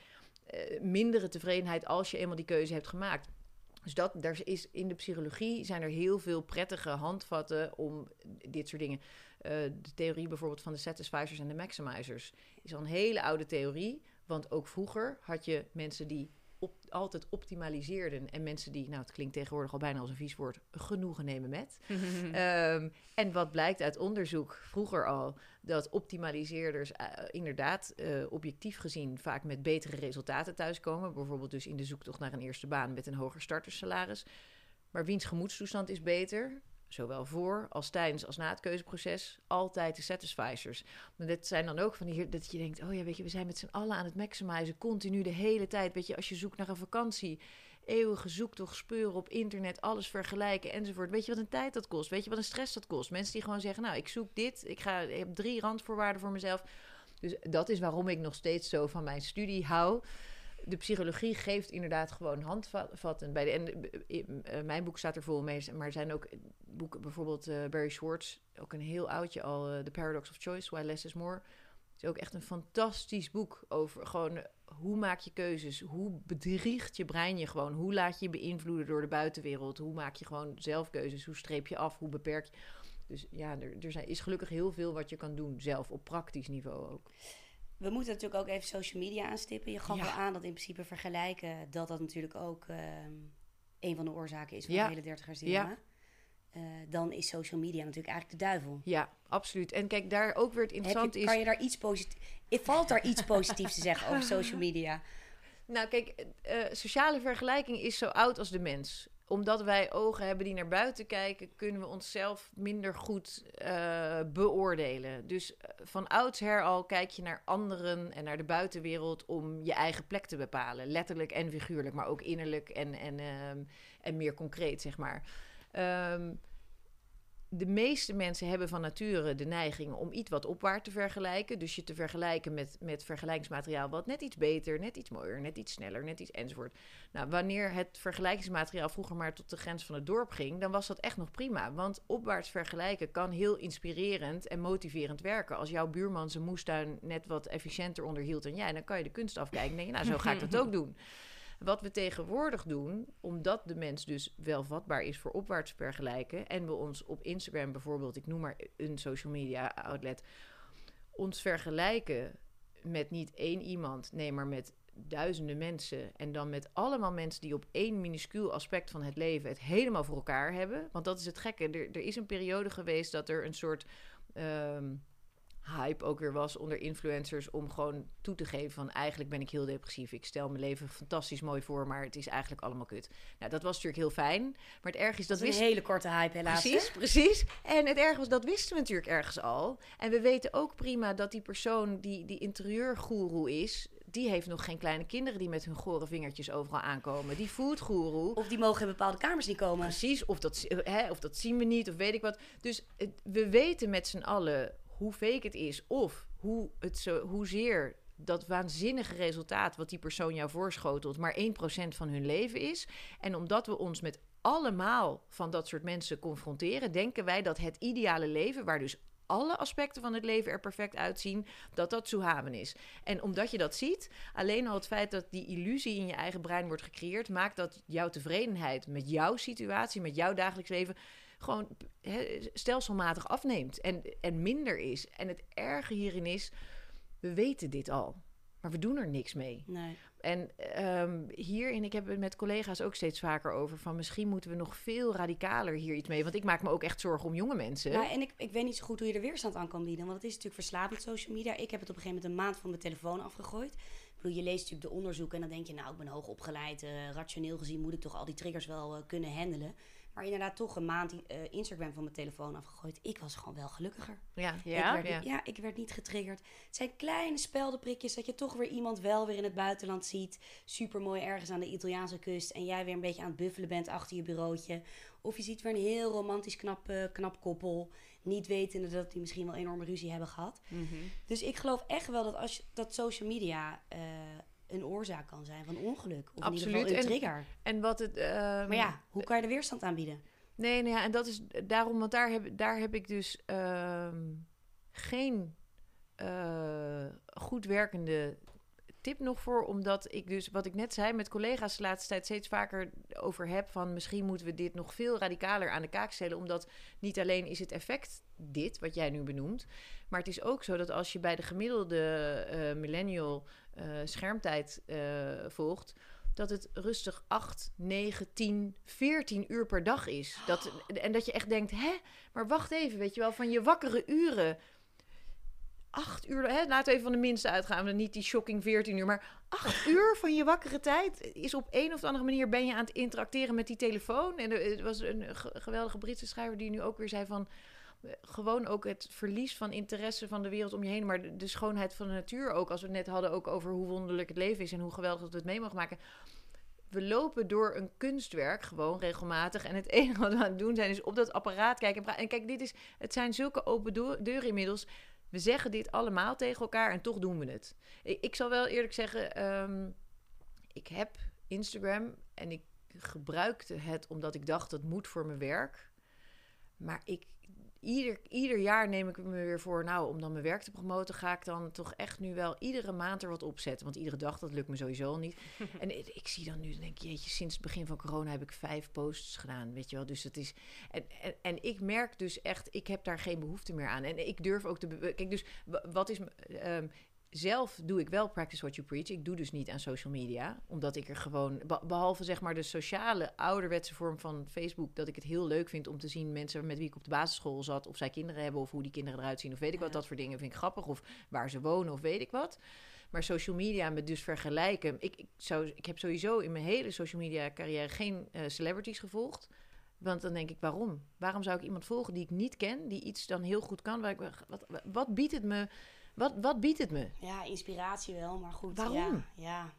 eh, mindere tevredenheid als je eenmaal die keuze hebt gemaakt. Dus dat, daar is in de psychologie zijn er heel veel prettige handvatten om dit soort dingen. Eh, de theorie bijvoorbeeld van de satisficers en de maximizers is al een hele oude theorie. Want ook vroeger had je mensen die op, altijd optimaliseerden. En mensen die, nou het klinkt tegenwoordig al bijna als een vies woord, genoegen nemen met. Ehm, en wat blijkt uit onderzoek vroeger al, dat optimaliseerders eh, inderdaad eh, objectief gezien vaak met betere resultaten thuiskomen. Bijvoorbeeld dus in de zoektocht naar een eerste baan met een hoger startersalaris. Maar wiens gemoedstoestand is beter? Zowel voor als tijdens als na het keuzeproces, altijd de satisficers. Maar dit zijn dan ook van die dat je denkt: oh ja, weet je, we zijn met z'n allen aan het maximizen, continu de hele tijd. Weet je, als je zoekt naar een vakantie, eeuwige zoektocht speuren op internet, alles vergelijken enzovoort. Weet je wat een tijd dat kost? Weet je wat een stress dat kost? Mensen die gewoon zeggen, nou, ik zoek dit, ik, ga, ik heb drie randvoorwaarden voor mezelf. Dus dat is waarom ik nog steeds zo van mijn studie hou. De psychologie geeft inderdaad gewoon handvatten. Bij de, en eh, mijn boek staat er vol mee, maar er zijn ook boeken, bijvoorbeeld uh, Barry Schwartz, ook een heel oudje al, The Paradox of Choice, Why Less is More. Het is ook echt een fantastisch boek over gewoon hoe maak je keuzes? Hoe bedriegt je brein je gewoon? Hoe laat je je beïnvloeden door de buitenwereld? Hoe maak je gewoon zelf keuzes? Hoe streep je af? Hoe beperk je? Dus ja, er, er zijn, is gelukkig heel veel wat je kan doen, zelf op praktisch niveau ook.
We moeten natuurlijk ook even social media aanstippen. Je gaf ja. aan dat in principe vergelijken, dat dat natuurlijk ook uh, een van de oorzaken is van ja. de hele dertigers dilemma. Ja. Uh, dan is social media natuurlijk eigenlijk de duivel.
Ja, absoluut. En kijk, daar ook weer het interessant
je,
is...
Kan je daar iets positiefs... Valt daar iets positiefs te zeggen over social media?
Nou, kijk, uh, sociale vergelijking is zo oud als de mens omdat wij ogen hebben die naar buiten kijken, kunnen we onszelf minder goed uh, beoordelen. Dus van oudsher al kijk je naar anderen en naar de buitenwereld om je eigen plek te bepalen. Letterlijk en figuurlijk, maar ook innerlijk en, en, um, en meer concreet, zeg maar. Um, de meeste mensen hebben van nature de neiging om iets wat opwaarts te vergelijken. Dus je te vergelijken met, met vergelijkingsmateriaal wat net iets beter, net iets mooier, net iets sneller, net iets enzovoort. Nou, wanneer het vergelijkingsmateriaal vroeger maar tot de grens van het dorp ging, dan was dat echt nog prima. Want opwaarts vergelijken kan heel inspirerend en motiverend werken. Als jouw buurman zijn moestuin net wat efficiënter onderhield dan jij, dan kan je de kunst afkijken en denk je, nou, zo ga ik dat ook doen. Wat we tegenwoordig doen, omdat de mens dus wel vatbaar is voor opwaarts vergelijken. En we ons op Instagram bijvoorbeeld, ik noem maar een social media outlet, ons vergelijken met niet één iemand, nee, maar met duizenden mensen. En dan met allemaal mensen die op één minuscuul aspect van het leven het helemaal voor elkaar hebben. Want dat is het gekke. Er, er is een periode geweest dat er een soort. Um, hype ook weer was onder influencers om gewoon toe te geven van eigenlijk ben ik heel depressief. Ik stel mijn leven fantastisch mooi voor, maar het is eigenlijk allemaal kut. Nou, dat was natuurlijk heel fijn, maar het erg is dat,
dat is een hele korte hype helaas.
Precies, precies. En het erg was dat wisten we natuurlijk ergens al. En we weten ook prima dat die persoon die die interieurgoeroe is, die heeft nog geen kleine kinderen die met hun gore vingertjes overal aankomen. Die foodgoeroe.
Of die mogen in bepaalde kamers niet komen.
Precies, of dat, hè, of dat zien we niet, of weet ik wat. Dus we weten met z'n allen hoe fake het is of hoe het zo, hoezeer dat waanzinnige resultaat wat die persoon jou voorschotelt maar 1% van hun leven is. En omdat we ons met allemaal van dat soort mensen confronteren, denken wij dat het ideale leven, waar dus alle aspecten van het leven er perfect uitzien, dat dat Suhaven is. En omdat je dat ziet, alleen al het feit dat die illusie in je eigen brein wordt gecreëerd, maakt dat jouw tevredenheid met jouw situatie, met jouw dagelijks leven, gewoon stelselmatig afneemt en, en minder is. En het erge hierin is, we weten dit al, maar we doen er niks mee.
Nee.
En um, hierin, ik heb het met collega's ook steeds vaker over... van misschien moeten we nog veel radicaler hier iets mee. Want ik maak me ook echt zorgen om jonge mensen.
Ja, en ik, ik weet niet zo goed hoe je er weerstand aan kan bieden. Want het is natuurlijk verslavend, social media. Ik heb het op een gegeven moment een maand van mijn telefoon afgegooid. Ik bedoel, je leest natuurlijk de onderzoeken en dan denk je... nou, ik ben hoog opgeleid, uh, rationeel gezien moet ik toch al die triggers wel uh, kunnen handelen maar inderdaad toch een maand uh, Instagram van mijn telefoon afgegooid. Ik was gewoon wel gelukkiger.
Ja, ja,
ik werd, ja. ik werd niet getriggerd. Het zijn kleine speldenprikjes dat je toch weer iemand wel weer in het buitenland ziet. Super mooi ergens aan de Italiaanse kust. En jij weer een beetje aan het buffelen bent achter je bureautje. Of je ziet weer een heel romantisch knap, uh, knap koppel. Niet wetende dat die misschien wel enorme ruzie hebben gehad.
Mm -hmm.
Dus ik geloof echt wel dat als je, dat social media uh, een oorzaak kan zijn van ongeluk. Of
Absoluut.
in ieder geval een trigger.
En, en wat het. Uh,
maar ja, hoe kan je de weerstand aanbieden?
Nee, nou ja, en dat is daarom, want daar heb, daar heb ik dus uh, geen uh, goed werkende tip nog voor. Omdat ik dus, wat ik net zei, met collega's de laatste tijd steeds vaker over heb. Van misschien moeten we dit nog veel radicaler aan de kaak stellen. Omdat niet alleen is het effect dit, wat jij nu benoemt. Maar het is ook zo dat als je bij de gemiddelde uh, millennial uh, schermtijd uh, volgt dat het rustig 8, 9, 10, 14 uur per dag is. Dat, en dat je echt denkt, hè, maar wacht even, weet je wel, van je wakkere uren. Acht uur, hè, laten we even van de minste uitgaan, niet die shocking 14 uur, maar acht uur van je wakkere tijd is op een of andere manier ben je aan het interacteren met die telefoon. En er was een geweldige Britse schrijver die nu ook weer zei van, gewoon ook het verlies van interesse van de wereld om je heen, maar de, schoonheid van de natuur ook. Als we het net hadden ook over hoe wonderlijk het leven is en hoe geweldig dat we het mee mogen maken. we lopen door een kunstwerk gewoon regelmatig. En het enige wat we aan het doen zijn is op dat apparaat kijken. En, kijk, dit is, het zijn zulke open deur- deuren inmiddels. We zeggen dit allemaal tegen elkaar en toch doen we het. Ik, ik zal wel eerlijk zeggen, ehm, ik heb Instagram en ik gebruikte het omdat ik dacht dat moet voor mijn werk. Maar ik, ieder, ieder jaar neem ik me weer voor, nou, om dan mijn werk te promoten, ga ik dan toch echt nu wel iedere maand er wat opzetten. Want iedere dag, dat lukt me sowieso al niet. en ik, zie dan nu, dan denk ik, jeetje, sinds het begin van corona heb ik vijf posts gedaan, weet je wel. Dus het is, en, en, en ik merk dus echt, ik heb daar geen behoefte meer aan. En ik durf ook te, kijk, dus wa- wat is, m- ehm, zelf doe ik wel practice what you preach. Ik doe dus niet aan social media, omdat ik er gewoon, be- behalve zeg maar de sociale ouderwetse vorm van Facebook, dat ik het heel leuk vind om te zien mensen met wie ik op de basisschool zat, of zij kinderen hebben, of hoe die kinderen eruit zien, of weet ik wat, dat voor dingen vind ik grappig, of waar ze wonen, of weet ik wat. Maar social media met dus vergelijken. Ik, ik, zou, ik heb sowieso in mijn hele social media carrière geen eh, celebrities gevolgd. Want dan denk ik, waarom? Waarom zou ik iemand volgen die ik niet ken, die iets dan heel goed kan? Waar ik, wat, wat biedt het me? Wat, wat biedt het me?
Ja, inspiratie wel, maar goed.
Waarom?
Ja, ja,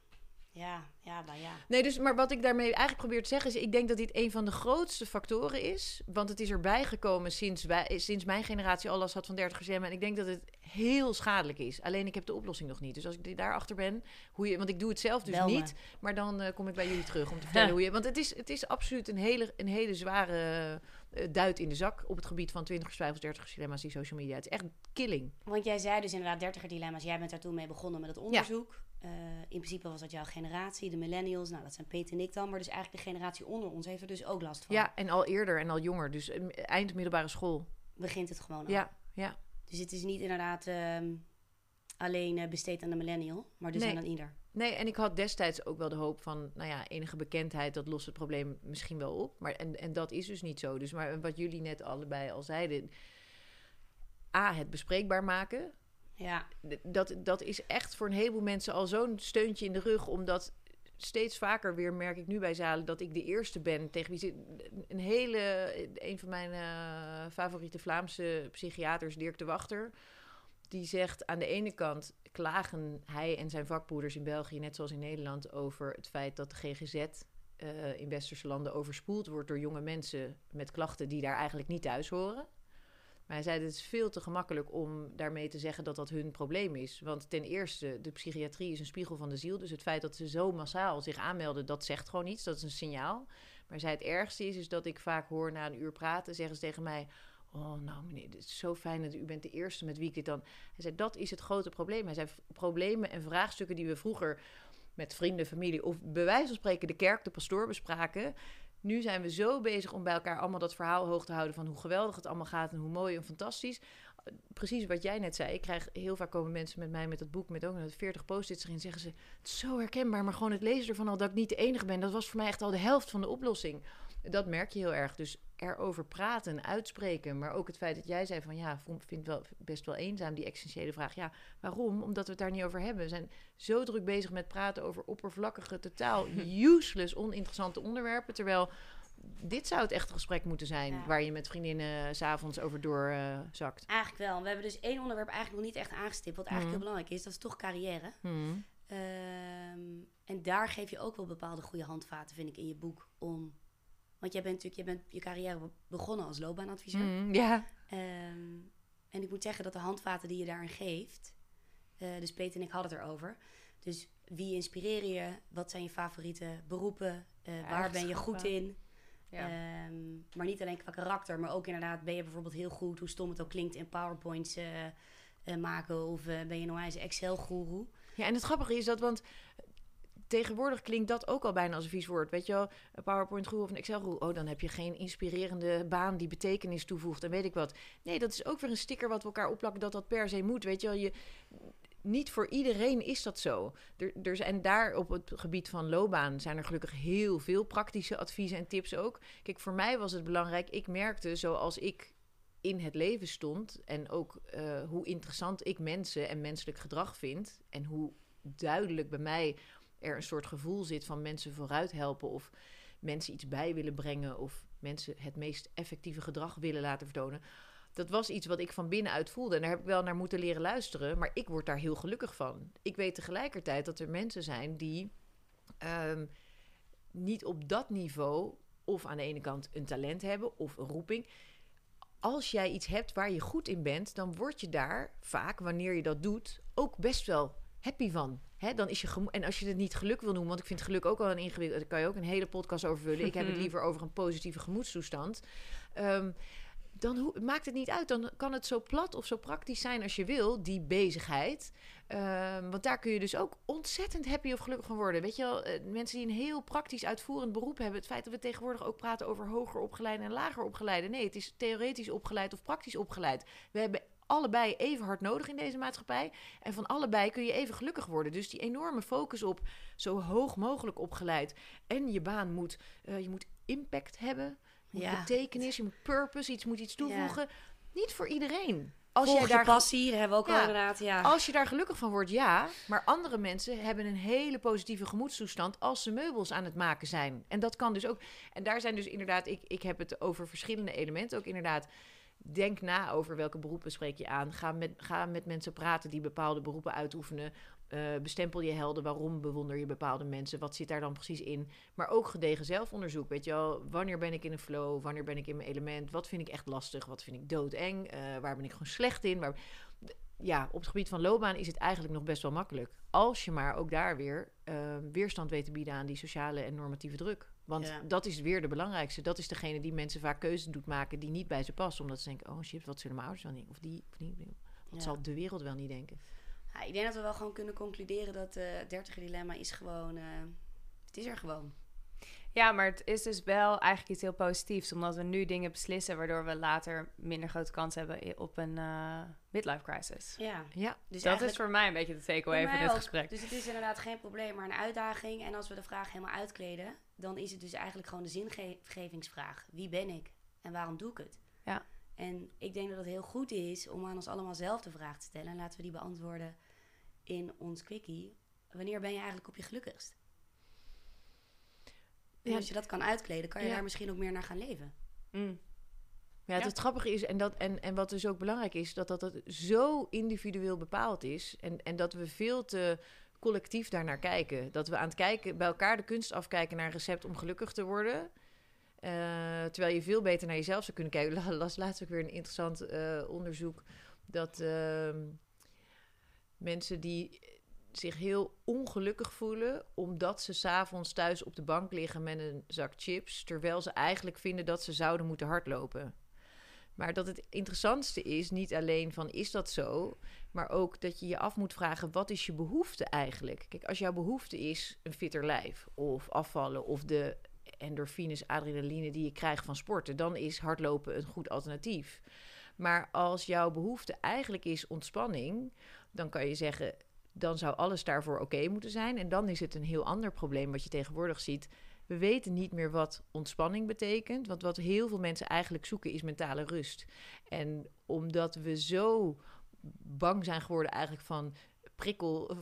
ja, ja, maar ja.
Nee, dus, maar wat ik daarmee eigenlijk probeer te zeggen is... ik denk dat dit een van de grootste factoren is. Want het is erbij gekomen sinds, wij, sinds mijn generatie al last had van 30 En ik denk dat het heel schadelijk is. Alleen ik heb de oplossing nog niet. Dus als ik daarachter ben, hoe je... Want ik doe het zelf dus niet. Maar dan eh, kom ik bij jullie terug om te vertellen hoe je... Want het is, het is absoluut een hele, een hele zware eh, duit in de zak... op het gebied van 20, 35 dilemma's die social media. Het is echt killing.
Want jij zei dus inderdaad 30 dilemma's. Jij bent daar toen mee begonnen met het onderzoek. Eh, in principe was dat jouw generatie, de millennials. Nou, dat zijn Peter en ik dan. Maar dus eigenlijk de generatie onder ons heeft er dus ook last van.
Ja, en al eerder en al jonger. Dus eh, eind middelbare school.
Begint het gewoon al.
Ja, ja.
Dus het is niet inderdaad ehm, alleen eh, besteed aan de millennial. Maar dus
Nee.
aan ieder.
Nee, en ik had destijds ook wel de hoop van, nou ja, enige bekendheid, dat lost het probleem misschien wel op. Maar, en, en dat is dus niet zo. Dus maar wat jullie net allebei al zeiden, A, het bespreekbaar maken.
Ja,
Dat, dat is echt voor een heleboel mensen al zo'n steuntje in de rug, omdat steeds vaker weer merk ik nu bij zalen dat ik de eerste ben tegen wie. Een hele, een van mijn eh, favoriete Vlaamse psychiaters, Dirk de Wachter, die zegt aan de ene kant klagen hij en zijn vakbroeders in België, net zoals in Nederland, over het feit dat de GGZ eh, in westerse landen overspoeld wordt door jonge mensen met klachten die daar eigenlijk niet thuis horen. Maar hij zei, het is veel te gemakkelijk om daarmee te zeggen dat dat hun probleem is. Want ten eerste, de psychiatrie is een spiegel van de ziel. Dus het feit dat ze zo massaal zich aanmelden, dat zegt gewoon iets. Dat is een signaal. Maar zei, het ergste is, is dat ik vaak hoor na een uur praten, zeggen ze tegen mij... Oh, nou meneer, het is zo fijn dat u bent de eerste met wie ik dit dan... Hij zei, dat is het grote probleem. Hij zei, problemen en vraagstukken die we vroeger met vrienden, familie... of bij wijze van spreken de kerk, de pastoor bespraken... Nu zijn we zo bezig om bij elkaar allemaal dat verhaal hoog te houden... van hoe geweldig het allemaal gaat en hoe mooi en fantastisch. Precies wat jij net zei. Ik krijg heel vaak komen mensen met mij met dat boek... met ook nog 40 post-its erin. zeggen ze, het is zo herkenbaar... maar gewoon het lezen ervan al dat ik niet de enige ben... dat was voor mij echt al de helft van de oplossing. Dat merk je heel erg. Dus erover praten, uitspreken... maar ook het feit dat jij zei van... ja, vind wel best wel eenzaam, die essentiële vraag. Ja, waarom? Omdat we het daar niet over hebben. We zijn zo druk bezig met praten over oppervlakkige... totaal useless, oninteressante onderwerpen... terwijl dit zou het echte gesprek moeten zijn...
Ja.
waar je met vriendinnen eh, s s'avonds over doorzakt.
eigenlijk wel. We hebben dus één onderwerp eigenlijk nog niet echt aangestipt. Wat eigenlijk
Mhm.
heel belangrijk is. Dat is toch carrière.
Hmm.
Ehm, en daar geef je ook wel bepaalde goede handvaten, vind ik, in je boek. Om... Want jij bent natuurlijk je, bent je carrière be- begonnen als loopbaanadviseur.
Hmm, ja.
Ehm, en ik moet zeggen dat de handvaten die je daarin geeft... eh, dus Peter en ik hadden het erover. Dus wie inspireer je? Wat zijn je favoriete beroepen? Eh, waar ben je goed in?
Ja.
Ehm, maar niet alleen qua karakter, maar ook inderdaad... ben je bijvoorbeeld heel goed, hoe stom het ook klinkt... in PowerPoints eh, maken? Of ben je nou eens Excel-goeroe?
Ja, en het grappige is dat, want tegenwoordig klinkt dat ook al bijna als een vies woord. Weet je wel, een PowerPoint groe of een Excel groe. Oh, dan heb je geen inspirerende baan die betekenis toevoegt en weet ik wat. Nee, dat is ook weer een sticker wat we elkaar opplakken dat dat per se moet. Weet je wel, je, niet voor iedereen is dat zo. Er, daar op het gebied van loopbaan zijn er gelukkig heel veel praktische adviezen en tips ook. Kijk, voor mij was het belangrijk. Ik merkte zoals ik in het leven stond en ook eh, hoe interessant ik mensen en menselijk gedrag vind en hoe duidelijk bij mij er een soort gevoel zit van mensen vooruit helpen of mensen iets bij willen brengen of mensen het meest effectieve gedrag willen laten vertonen. Dat was iets wat ik van binnenuit voelde. En daar heb ik wel naar moeten leren luisteren. Maar ik word daar heel gelukkig van. Ik weet tegelijkertijd dat er mensen zijn die ehm, niet op dat niveau of aan de ene kant een talent hebben of een roeping. Als jij iets hebt waar je goed in bent, dan word je daar vaak, wanneer je dat doet, ook best wel happy van. Hè, dan is je en als je het niet geluk wil noemen, want ik vind geluk ook wel een ingewikkeld. Daar kan je ook een hele podcast over vullen. Ik heb het liever over een positieve gemoedstoestand. Ehm, dan maakt het niet uit. Dan kan het zo plat of zo praktisch zijn als je wil, die bezigheid. Ehm, want daar kun je dus ook ontzettend happy of gelukkig van worden. Weet je wel, eh, mensen die een heel praktisch uitvoerend beroep hebben. Het feit dat we tegenwoordig ook praten over hoger opgeleide en lager opgeleide. Nee, het is theoretisch opgeleid of praktisch opgeleid. We hebben allebei even hard nodig in deze maatschappij. En van allebei kun je even gelukkig worden. Dus die enorme focus op zo hoog mogelijk opgeleid. En je baan moet, eh, je moet impact hebben. Je moet
Ja.
betekenis, je moet purpose, iets moet iets
Ja.
toevoegen. Niet voor iedereen. Als
Volg
jij daar
passie, hebben we ook
Ja.
al inderdaad. Ja.
als je daar gelukkig van wordt, ja. Maar andere mensen hebben een hele positieve gemoedstoestand als ze meubels aan het maken zijn. En dat kan dus ook. En daar zijn dus inderdaad, ik, ik heb het over verschillende elementen. Ook inderdaad, denk na over welke beroepen spreek je aan. Ga met, ga met mensen praten die bepaalde beroepen uitoefenen. Eh, bestempel je helden. Waarom bewonder je bepaalde mensen? Wat zit daar dan precies in? Maar ook gedegen zelfonderzoek. Weet je wel, wanneer ben ik in een flow? Wanneer ben ik in mijn element? Wat vind ik echt lastig? Wat vind ik doodeng? Eh, waar ben ik gewoon slecht in? Waar... Ja, op het gebied van loopbaan is het eigenlijk nog best wel makkelijk. Als je maar ook daar weer eh, weerstand weet te bieden aan die sociale en normatieve druk. Want
Ja.
dat is weer de belangrijkste. Dat is degene die mensen vaak keuzes doet maken die niet bij ze passen. Omdat ze denken, oh shit, wat zullen mijn ouders wel denken? Of die, of die. Wat
Ja.
zal de wereld wel niet denken?
Ja, ik denk dat we wel gewoon kunnen concluderen dat eh, het dertiger dilemma is gewoon... eh, het is er gewoon.
Ja, maar het is dus wel eigenlijk iets heel positiefs. Omdat we nu dingen beslissen waardoor we later minder grote kans hebben op een eh, midlife crisis.
Ja.
Ja,
Dus
dat is voor mij een beetje de takeaway van dit
ook.
gesprek.
Dus het is inderdaad geen probleem, maar een uitdaging. En als we de vraag helemaal uitkleden, dan is het dus eigenlijk gewoon de zingevingsvraag. Wie ben ik en waarom doe ik het?
Ja.
En ik denk dat het heel goed is om aan ons allemaal zelf de vraag te stellen. En laten we die beantwoorden in ons quickie. Wanneer ben je eigenlijk op je gelukkigst? En
Ja.
als je dat kan uitkleden, kan je
Ja.
daar misschien ook meer naar gaan leven.
Mm.
Ja, het,
Ja.
het grappige is, en, dat, en, en wat dus ook belangrijk is, dat dat, dat zo individueel bepaald is. En, en dat we veel te collectief daarnaar kijken. Dat we aan het kijken, bij elkaar de kunst afkijken naar een recept om gelukkig te worden. Eh, terwijl je veel beter naar jezelf zou kunnen kijken. Ik las laatst ook weer een interessant eh, onderzoek. Dat ehm, mensen die zich heel ongelukkig voelen omdat ze s'avonds thuis op de bank liggen met een zak chips, terwijl ze eigenlijk vinden dat ze zouden moeten hardlopen. Maar dat het interessantste is niet alleen van is dat zo, maar ook dat je je af moet vragen wat is je behoefte eigenlijk? Kijk, als jouw behoefte is een fitter lijf of afvallen of de endorfines, adrenaline die je krijgt van sporten, dan is hardlopen een goed alternatief. Maar als jouw behoefte eigenlijk is ontspanning, dan kan je zeggen, dan zou alles daarvoor oké moeten zijn. En dan is het een heel ander probleem wat je tegenwoordig ziet. We weten niet meer wat ontspanning betekent. Want wat heel veel mensen eigenlijk zoeken is mentale rust. En omdat we zo bang zijn geworden eigenlijk van prikkel.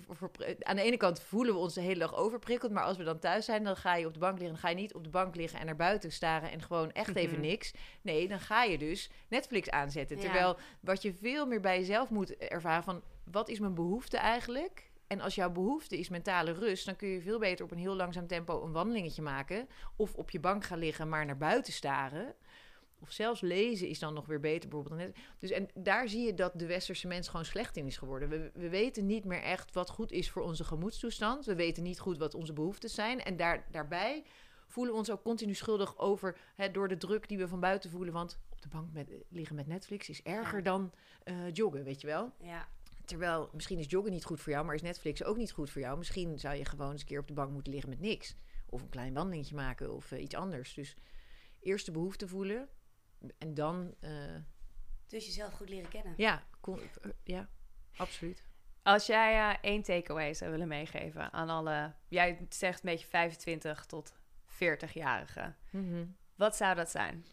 aan de ene kant voelen we ons de hele dag overprikkeld. Maar als we dan thuis zijn, dan ga je op de bank liggen. Dan ga je niet op de bank liggen en naar buiten staren en gewoon echt even niks. Nee, dan ga je dus Netflix aanzetten.
Ja.
Terwijl wat je veel meer bij jezelf moet ervaren van wat is mijn behoefte eigenlijk? En als jouw behoefte is mentale rust, dan kun je veel beter op een heel langzaam tempo een wandelingetje maken. Of op je bank gaan liggen, maar naar buiten staren. Of zelfs lezen is dan nog weer beter. Bijvoorbeeld. dan net. Dus en daar zie je dat de westerse mens gewoon slecht in is geworden. We, we weten niet meer echt wat goed is voor onze gemoedstoestand. We weten niet goed wat onze behoeftes zijn. En daar, daarbij voelen we ons ook continu schuldig over hè, door de druk die we van buiten voelen. Want op de bank met, liggen met Netflix is erger
Ja.
dan eh, joggen, weet je wel.
Ja.
Terwijl misschien is joggen niet goed voor jou, maar is Netflix ook niet goed voor jou. Misschien zou je gewoon eens een keer op de bank moeten liggen met niks. Of een klein wandelingetje maken of eh, iets anders. Dus eerst de behoefte voelen en dan, eh,
Dus jezelf goed leren kennen.
ja, eh, ja, absoluut.
Als jij eh, één takeaway zou willen meegeven aan alle... Jij zegt een beetje 25 tot 40-jarigen. Wat zou dat zijn?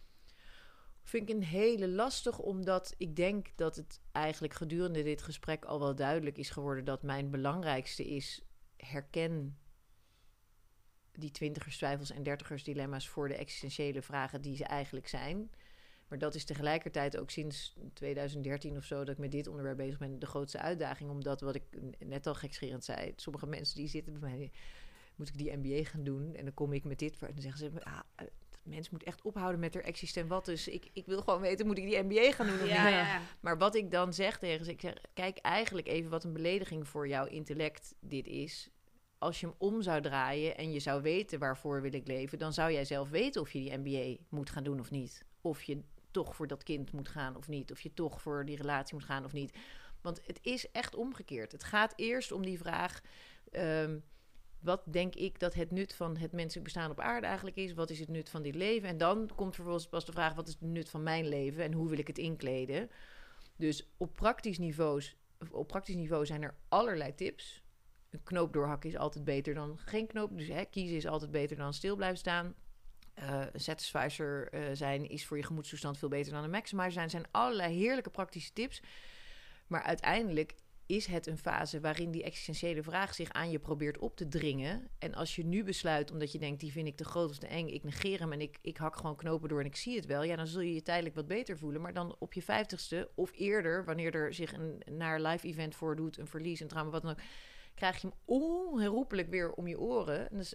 Vind ik een hele lastig, omdat ik denk dat het eigenlijk gedurende dit gesprek al wel duidelijk is geworden dat mijn belangrijkste is herken die twintigers twijfels en dertigers dilemma's voor de existentiële vragen die ze eigenlijk zijn. Maar dat is tegelijkertijd ook sinds 2013 of zo dat ik met dit onderwerp bezig ben de grootste uitdaging. Omdat wat ik net al gekscherend zei, sommige mensen die zitten bij mij moet ik die MBA gaan doen? En dan kom ik met dit. En dan zeggen ze, ah, mens moet echt ophouden met haar existent wat. Dus ik, ik wil gewoon weten, moet ik die MBA gaan doen of
Ja,
niet?
ja.
Maar wat ik dan zeg tegen ze, ik zeg, kijk eigenlijk even wat een belediging voor jouw intellect dit is. Als je hem om zou draaien en je zou weten waarvoor wil ik leven, dan zou jij zelf weten of je die MBA moet gaan doen of niet. Of je toch voor dat kind moet gaan of niet. Of je toch voor die relatie moet gaan of niet. Want het is echt omgekeerd. Het gaat eerst om die vraag. ehm, wat denk ik dat het nut van het menselijk bestaan op aarde eigenlijk is? Wat is het nut van dit leven? En dan komt vervolgens pas de vraag: wat is het nut van mijn leven en hoe wil ik het inkleden? Dus op praktisch, niveaus, op praktisch niveau zijn er allerlei tips. Een knoop doorhakken is altijd beter dan geen knoop. Dus hè, kiezen is altijd beter dan stil blijven staan. Eh, een satisficer eh, zijn is voor je gemoedstoestand veel beter dan een maximizer zijn. zijn allerlei heerlijke praktische tips. Maar uiteindelijk is het een fase waarin die existentiële vraag zich aan je probeert op te dringen. En als je nu besluit, omdat je denkt, die vind ik te groot eng, ik negeer hem en ik, ik hak gewoon knopen door en ik zie het wel. Ja, dan zul je je tijdelijk wat beter voelen. Maar dan op je vijftigste of eerder, wanneer er zich een naar live event voordoet, een verlies, een trauma, wat dan ook, krijg je hem onherroepelijk weer om je oren. En dan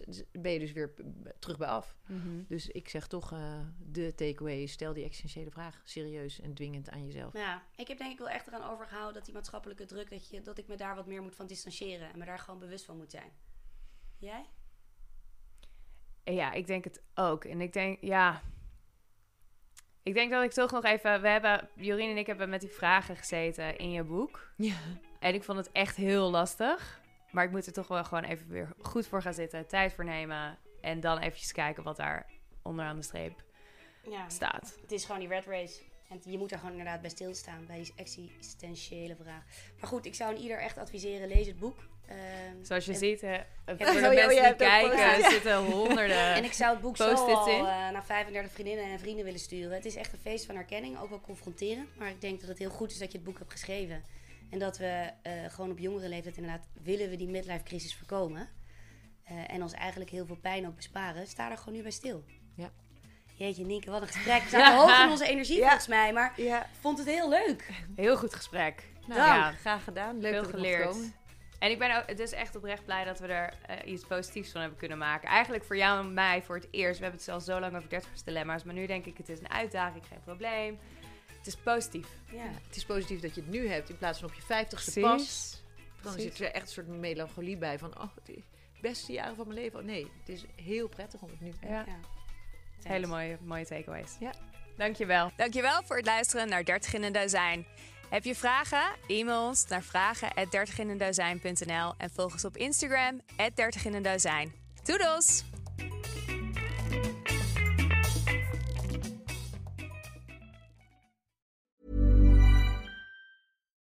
ben je dus weer terug bij af. Dus ik zeg toch, uh, de takeaway is, stel die existentiële vraag serieus en dwingend aan jezelf.
Ja, ik heb denk ik wel echt eraan overgehouden dat die maatschappelijke druk, dat, je, dat ik me daar wat meer moet van distancieren en me daar gewoon bewust van moet zijn. Jij?
Ja, ik denk het ook. En ik denk, ja. Ik denk dat ik toch nog even. We hebben, Jorien en ik hebben met die vragen gezeten in je boek.
Ja.
En ik vond het echt heel lastig. Maar ik moet er toch wel gewoon even weer goed voor gaan zitten, tijd voor nemen. En dan eventjes kijken wat daar onderaan de streep
Ja.
staat.
Het is gewoon die red race. En je moet er gewoon inderdaad bij stilstaan, bij die existentiële vraag. Maar goed, ik zou een ieder echt adviseren, lees het boek. Ehm,
Zoals je
en-
ziet, hè, voor de
oh
mensen
oh,
die kijken,
post-its.
zitten honderden
En ik zou het boek zo al eh, naar 35 vriendinnen en vrienden willen sturen. Het is echt een feest van herkenning, ook wel confronterend. Maar ik denk dat het heel goed is dat je het boek hebt geschreven. En dat we eh, gewoon op jongere leeftijd inderdaad willen we die midlife crisis voorkomen. Eh, en ons eigenlijk heel veel pijn ook besparen. Sta daar gewoon nu bij stil.
Ja.
Jeetje, Nienke, wat een gesprek. We zaten hoog in onze energie
Ja.
volgens mij, maar
Ja.
vond het heel leuk.
Heel goed gesprek.
Nou,
Dank.
ja, graag gedaan. Leuk
veel
dat
geleerd.
komen.
En ik ben ook, is echt oprecht blij dat we er eh, iets positiefs van hebben kunnen maken. Eigenlijk voor jou en mij voor het eerst. We hebben het al zo lang over 30 dilemma's. Maar nu denk ik, het is een uitdaging, geen probleem. Het is positief.
Ja.
Het is positief dat je het nu hebt in plaats van op je vijftigste pas.
Precies.
Dan
Precies.
zit er echt een soort melancholie bij van, oh, de beste jaren van mijn leven. Oh, nee, het is heel prettig om het nu te
Ja,
Ja.
hele mooie, mooie takeaways.
Ja.
Dankjewel.
Dankjewel voor het luisteren naar 30 in een dozijn. Heb je vragen? E-mail ons naar vragen@dertiginendozijn.nl en volg ons op Instagram @30 in een dozijn. Doedels!